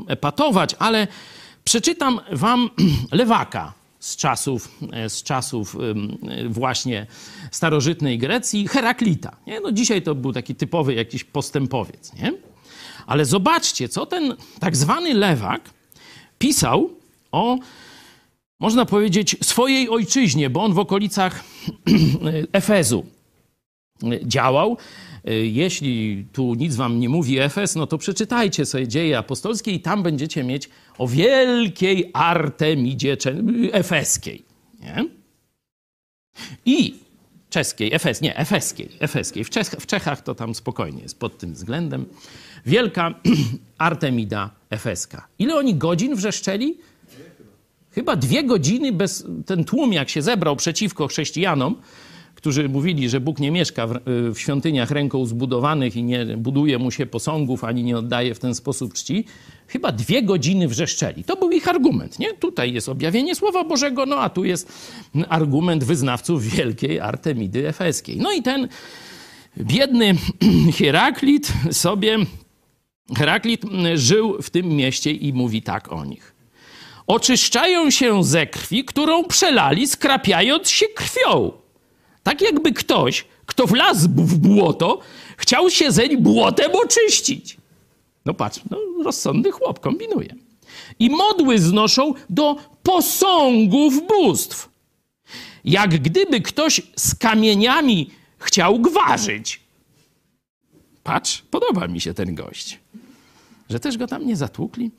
epatować, ale przeczytam wam Lewaka z czasów, e, z czasów właśnie starożytnej Grecji, Heraklita. Nie? No dzisiaj to był taki typowy jakiś postępowiec. Nie? Ale zobaczcie, co ten tak zwany lewak pisał o, można powiedzieć, swojej ojczyźnie, bo on w okolicach Efezu działał. Jeśli tu nic wam nie mówi Efes, no to przeczytajcie sobie dzieje apostolskie i tam będziecie mieć o wielkiej Artemidzie efeskiej. Nie? I czeskiej, Efes, nie, efeskiej, efeskiej. W, Czech, w Czechach to tam spokojnie jest pod tym względem. Wielka Artemida efeska. Ile oni godzin wrzeszczeli? Chyba dwie godziny bez ten tłum, jak się zebrał przeciwko chrześcijanom, którzy mówili, że Bóg nie mieszka w, w świątyniach ręką zbudowanych i nie buduje mu się posągów, ani nie oddaje w ten sposób czci, chyba dwie godziny wrzeszczeli. To był ich argument, nie? Tutaj jest objawienie Słowa Bożego, no a tu jest argument wyznawców wielkiej Artemidy Efeskiej. No i ten biedny Heraklit sobie, Heraklit żył w tym mieście i mówi tak o nich. Oczyszczają się ze krwi, którą przelali, skrapiając się krwią. Tak jakby ktoś, kto wlazł w błoto, chciał się zeń błotem oczyścić. No patrz, no, rozsądny chłop kombinuje. I modły znoszą do posągów bóstw. Jak gdyby ktoś z kamieniami chciał gwarzyć. Patrz, podoba mi się ten gość. Że też go tam nie zatłukli.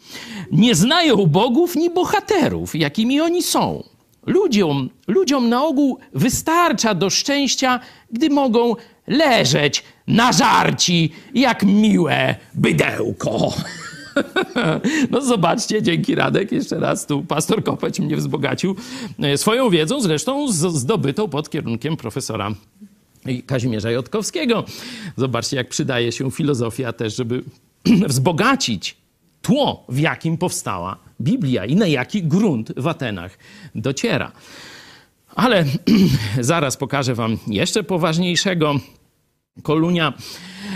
Nie znają bogów ni bohaterów, jakimi oni są. Ludziom, ludziom na ogół wystarcza do szczęścia, gdy mogą leżeć na żarci jak miłe bydełko. No zobaczcie, dzięki Radek, jeszcze raz tu pastor Kopeć mnie wzbogacił e, swoją wiedzą, zresztą zdobytą pod kierunkiem profesora Kazimierza Jotkowskiego. Zobaczcie, jak przydaje się filozofia też, żeby wzbogacić tło, w jakim powstała Biblia i na jaki grunt w Atenach dociera. Ale zaraz pokażę wam jeszcze poważniejszego Kolunia.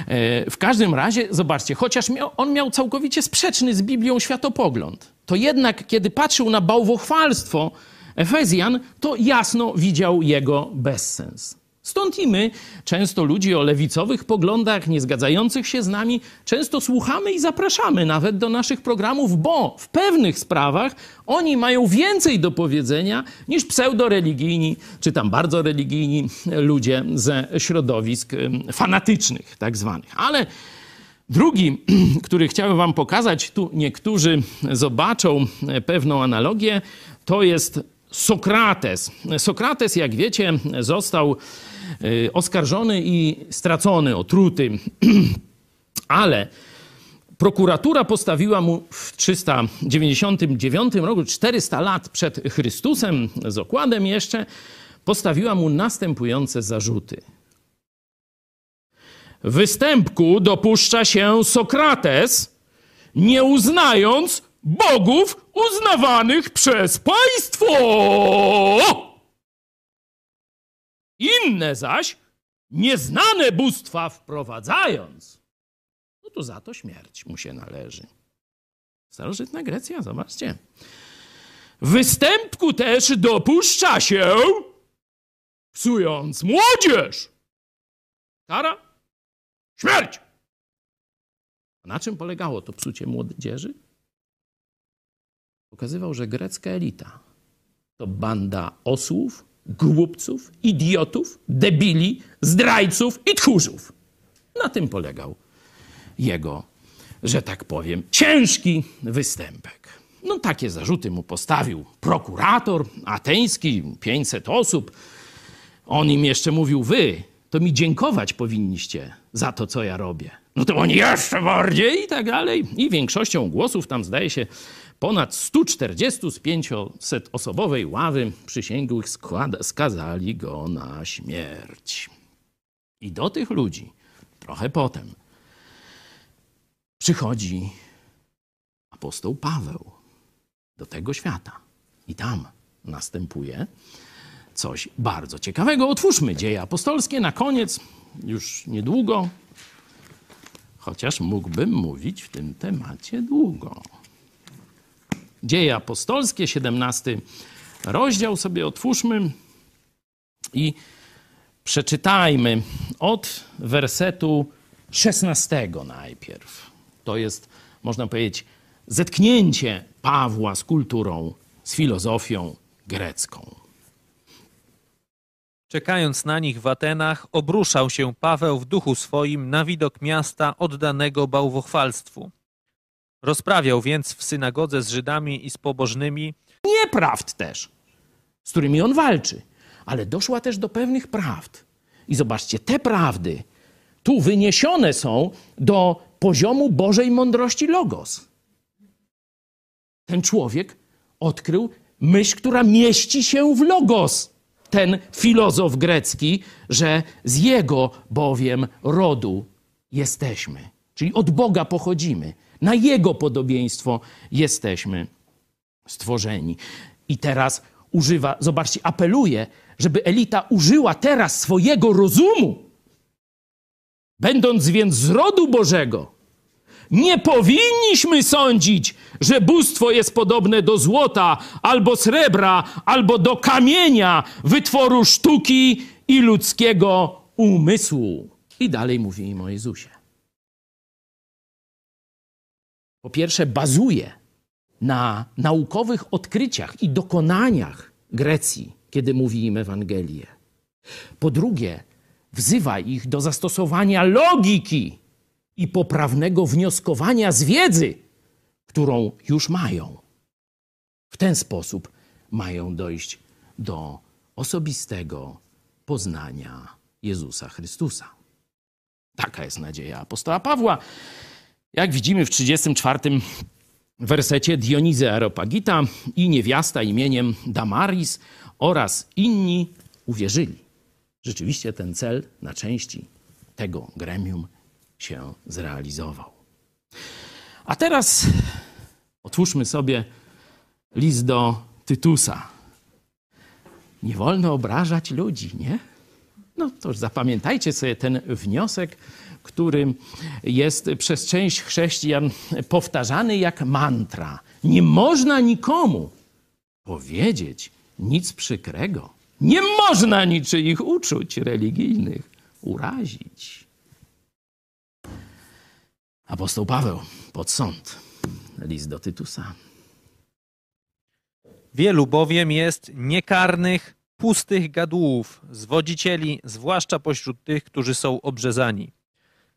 E, W każdym razie, zobaczcie, chociaż on miał całkowicie sprzeczny z Biblią światopogląd, to jednak, kiedy patrzył na bałwochwalstwo Efezjan, to jasno widział jego bezsens. Stąd i my, często ludzi o lewicowych poglądach, nie zgadzających się z nami, często słuchamy i zapraszamy nawet do naszych programów, bo w pewnych sprawach oni mają więcej do powiedzenia niż pseudoreligijni, czy tam bardzo religijni ludzie ze środowisk fanatycznych, tak zwanych. Ale Drugi, który chciałem Wam pokazać, tu niektórzy zobaczą e, pewną analogię, to jest Sokrates. Sokrates, jak wiecie, został e, oskarżony i stracony, otruty, ale prokuratura postawiła mu w 399 roku, 400 lat przed Chrystusem, z okładem jeszcze, postawiła mu następujące zarzuty. Występku dopuszcza się Sokrates, nie uznając bogów uznawanych przez państwo. Inne zaś nieznane bóstwa wprowadzając, no to za to śmierć mu się należy. Starożytna Grecja, zobaczcie. Występku też dopuszcza się, psując młodzież. Kara? Śmierć! A na czym polegało to psucie młodzieży? Pokazywał, że grecka elita to banda osłów, głupców, idiotów, debili, zdrajców i tchórzów. Na tym polegał jego, że tak powiem, ciężki występek. No takie zarzuty mu postawił prokurator ateński, 500 osób. On im jeszcze mówił, wy to mi dziękować powinniście za to, co ja robię. No to oni jeszcze bardziej i tak dalej. I większością głosów, tam zdaje się ponad 140 z 500-osobowej ławy przysięgłych składa, skazali go na śmierć. I do tych ludzi trochę potem przychodzi apostoł Paweł do tego świata. I tam następuje coś bardzo ciekawego. Otwórzmy dzieje apostolskie na koniec, już niedługo, chociaż mógłbym mówić w tym temacie długo. Dzieje apostolskie, 17 rozdział sobie otwórzmy i przeczytajmy od wersetu 16 najpierw. To jest, można powiedzieć, zetknięcie Pawła z kulturą, z filozofią grecką. Czekając na nich w Atenach, obruszał się Paweł w duchu swoim na widok miasta oddanego bałwochwalstwu. Rozprawiał więc w synagodze z Żydami i z pobożnymi, Nieprawd też, z którymi on walczy, ale doszła też do pewnych prawd. I zobaczcie, te prawdy tu wyniesione są do poziomu Bożej mądrości Logos. Ten człowiek odkrył myśl, która mieści się w Logos. Ten filozof grecki, że z jego bowiem rodu jesteśmy, czyli od Boga pochodzimy, na jego podobieństwo jesteśmy stworzeni. I teraz używa, zobaczcie, apeluje, żeby elita użyła teraz swojego rozumu, będąc więc z rodu Bożego. Nie powinniśmy sądzić, że bóstwo jest podobne do złota, albo srebra, albo do kamienia, wytworu sztuki i ludzkiego umysłu. I dalej mówi im o Jezusie. Po pierwsze, bazuje na naukowych odkryciach i dokonaniach Grecji, kiedy mówi im Ewangelię. Po drugie, wzywa ich do zastosowania logiki i poprawnego wnioskowania z wiedzy, którą już mają. W ten sposób mają dojść do osobistego poznania Jezusa Chrystusa. Taka jest nadzieja apostoła Pawła. Jak widzimy w 34 wersecie Dionizy Areopagita i niewiasta imieniem Damaris oraz inni uwierzyli. Rzeczywiście ten cel na części tego gremium się zrealizował. A teraz otwórzmy sobie list do Tytusa. Nie wolno obrażać ludzi, nie? No to zapamiętajcie sobie ten wniosek, który jest przez część chrześcijan powtarzany jak mantra. Nie można nikomu powiedzieć nic przykrego. Nie można niczyich uczuć religijnych urazić. Apostoł Paweł pod sąd. List do Tytusa. Wielu bowiem jest niekarnych, pustych gadułów, zwodzicieli, zwłaszcza pośród tych, którzy są obrzezani.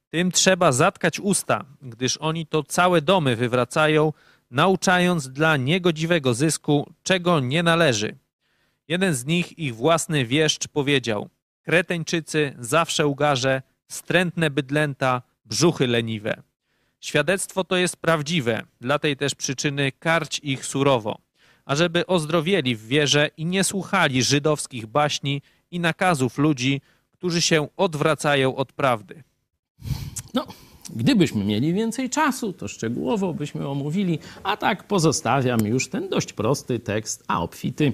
Tym trzeba zatkać usta, gdyż oni to całe domy wywracają, nauczając dla niegodziwego zysku, czego nie należy. Jeden z nich, ich własny wieszcz, powiedział: Kreteńczycy, zawsze ugarze, wstrętne bydlęta, brzuchy leniwe. Świadectwo to jest prawdziwe, dla tej też przyczyny karć ich surowo, ażeby ozdrowieli w wierze i nie słuchali żydowskich baśni i nakazów ludzi, którzy się odwracają od prawdy. No, gdybyśmy mieli więcej czasu, to szczegółowo byśmy omówili, a tak pozostawiam już ten dość prosty tekst, a obfity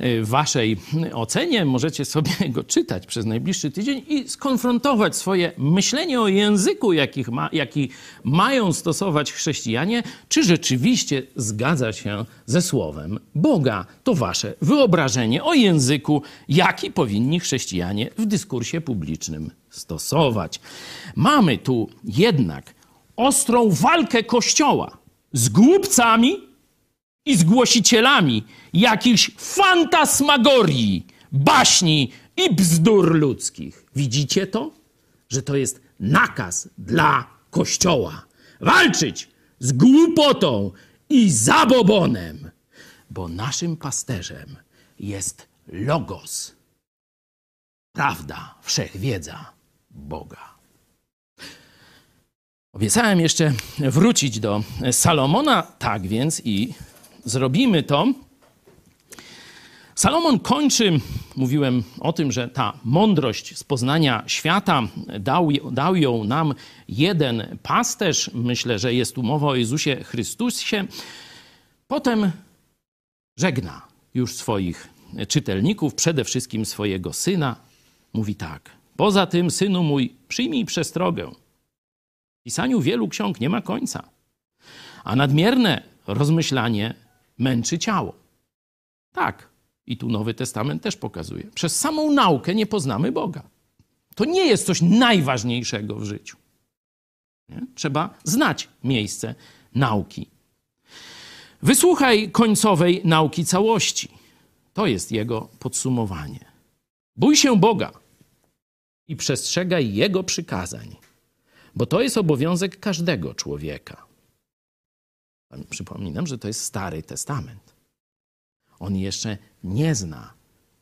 w waszej ocenie. Możecie sobie go czytać przez najbliższy tydzień i skonfrontować swoje myślenie o języku, jakich ma, jaki mają stosować chrześcijanie, czy rzeczywiście zgadza się ze słowem Boga. To wasze wyobrażenie o języku, jaki powinni chrześcijanie w dyskursie publicznym stosować. Mamy tu jednak ostrą walkę Kościoła z głupcami i z głosicielami jakichś fantasmagorii, baśni i bzdur ludzkich. Widzicie to? Że to jest nakaz dla Kościoła. Walczyć z głupotą i zabobonem, bo naszym pasterzem jest Logos. Prawda, wszechwiedza Boga. Obiecałem jeszcze wrócić do Salomona, tak więc i zrobimy to. Salomon kończy, mówiłem o tym, że ta mądrość z poznania świata dał, dał ją nam jeden pasterz. Myślę, że jest tu mowa o Jezusie Chrystusie. Potem żegna już swoich czytelników, przede wszystkim swojego syna. Mówi tak: Poza tym, synu mój, przyjmij przestrogę. Pisaniu wielu ksiąg nie ma końca, a nadmierne rozmyślanie męczy ciało. Tak, I tu Nowy Testament też pokazuje. Przez samą naukę nie poznamy Boga. To nie jest coś najważniejszego w życiu. Nie? Trzeba znać miejsce nauki. Wysłuchaj końcowej nauki całości. To jest jego podsumowanie. Bój się Boga i przestrzegaj Jego przykazań, bo to jest obowiązek każdego człowieka. Przypominam, że to jest Stary Testament. On jeszcze nie zna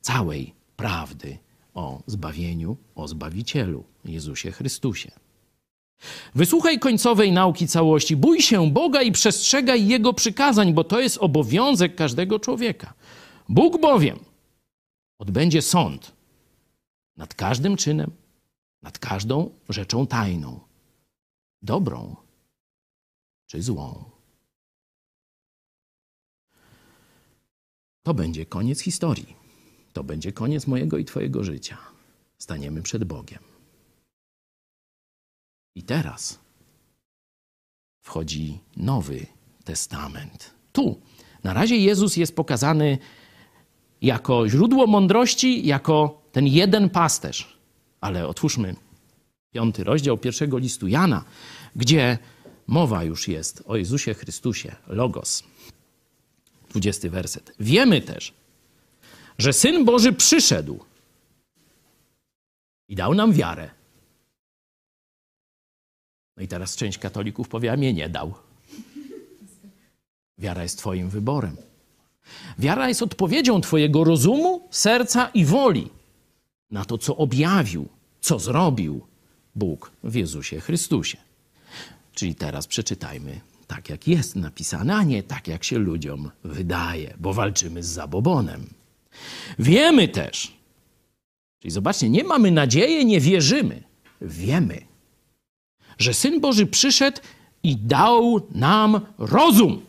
całej prawdy o zbawieniu, o Zbawicielu, Jezusie Chrystusie. Wysłuchaj końcowej nauki całości. Bój się Boga i przestrzegaj Jego przykazań, bo to jest obowiązek każdego człowieka. Bóg bowiem odbędzie sąd nad każdym czynem, nad każdą rzeczą tajną, dobrą czy złą. To będzie koniec historii. To będzie koniec mojego i Twojego życia. Staniemy przed Bogiem. I teraz wchodzi Nowy Testament. Tu, na razie Jezus jest pokazany jako źródło mądrości, jako ten jeden pasterz. Ale otwórzmy piąty rozdział pierwszego listu Jana, gdzie mowa już jest o Jezusie Chrystusie, Logos. Dwudziesty werset. Wiemy też, że Syn Boży przyszedł i dał nam wiarę. No i teraz część katolików powie, a mnie nie dał. Wiara jest Twoim wyborem. Wiara jest odpowiedzią Twojego rozumu, serca i woli na to, co objawił, co zrobił Bóg w Jezusie Chrystusie. Czyli teraz przeczytajmy tak, jak jest napisane, a nie tak, jak się ludziom wydaje, bo walczymy z zabobonem. Wiemy też, czyli zobaczcie, nie mamy nadziei, nie wierzymy, wiemy, że Syn Boży przyszedł i dał nam rozum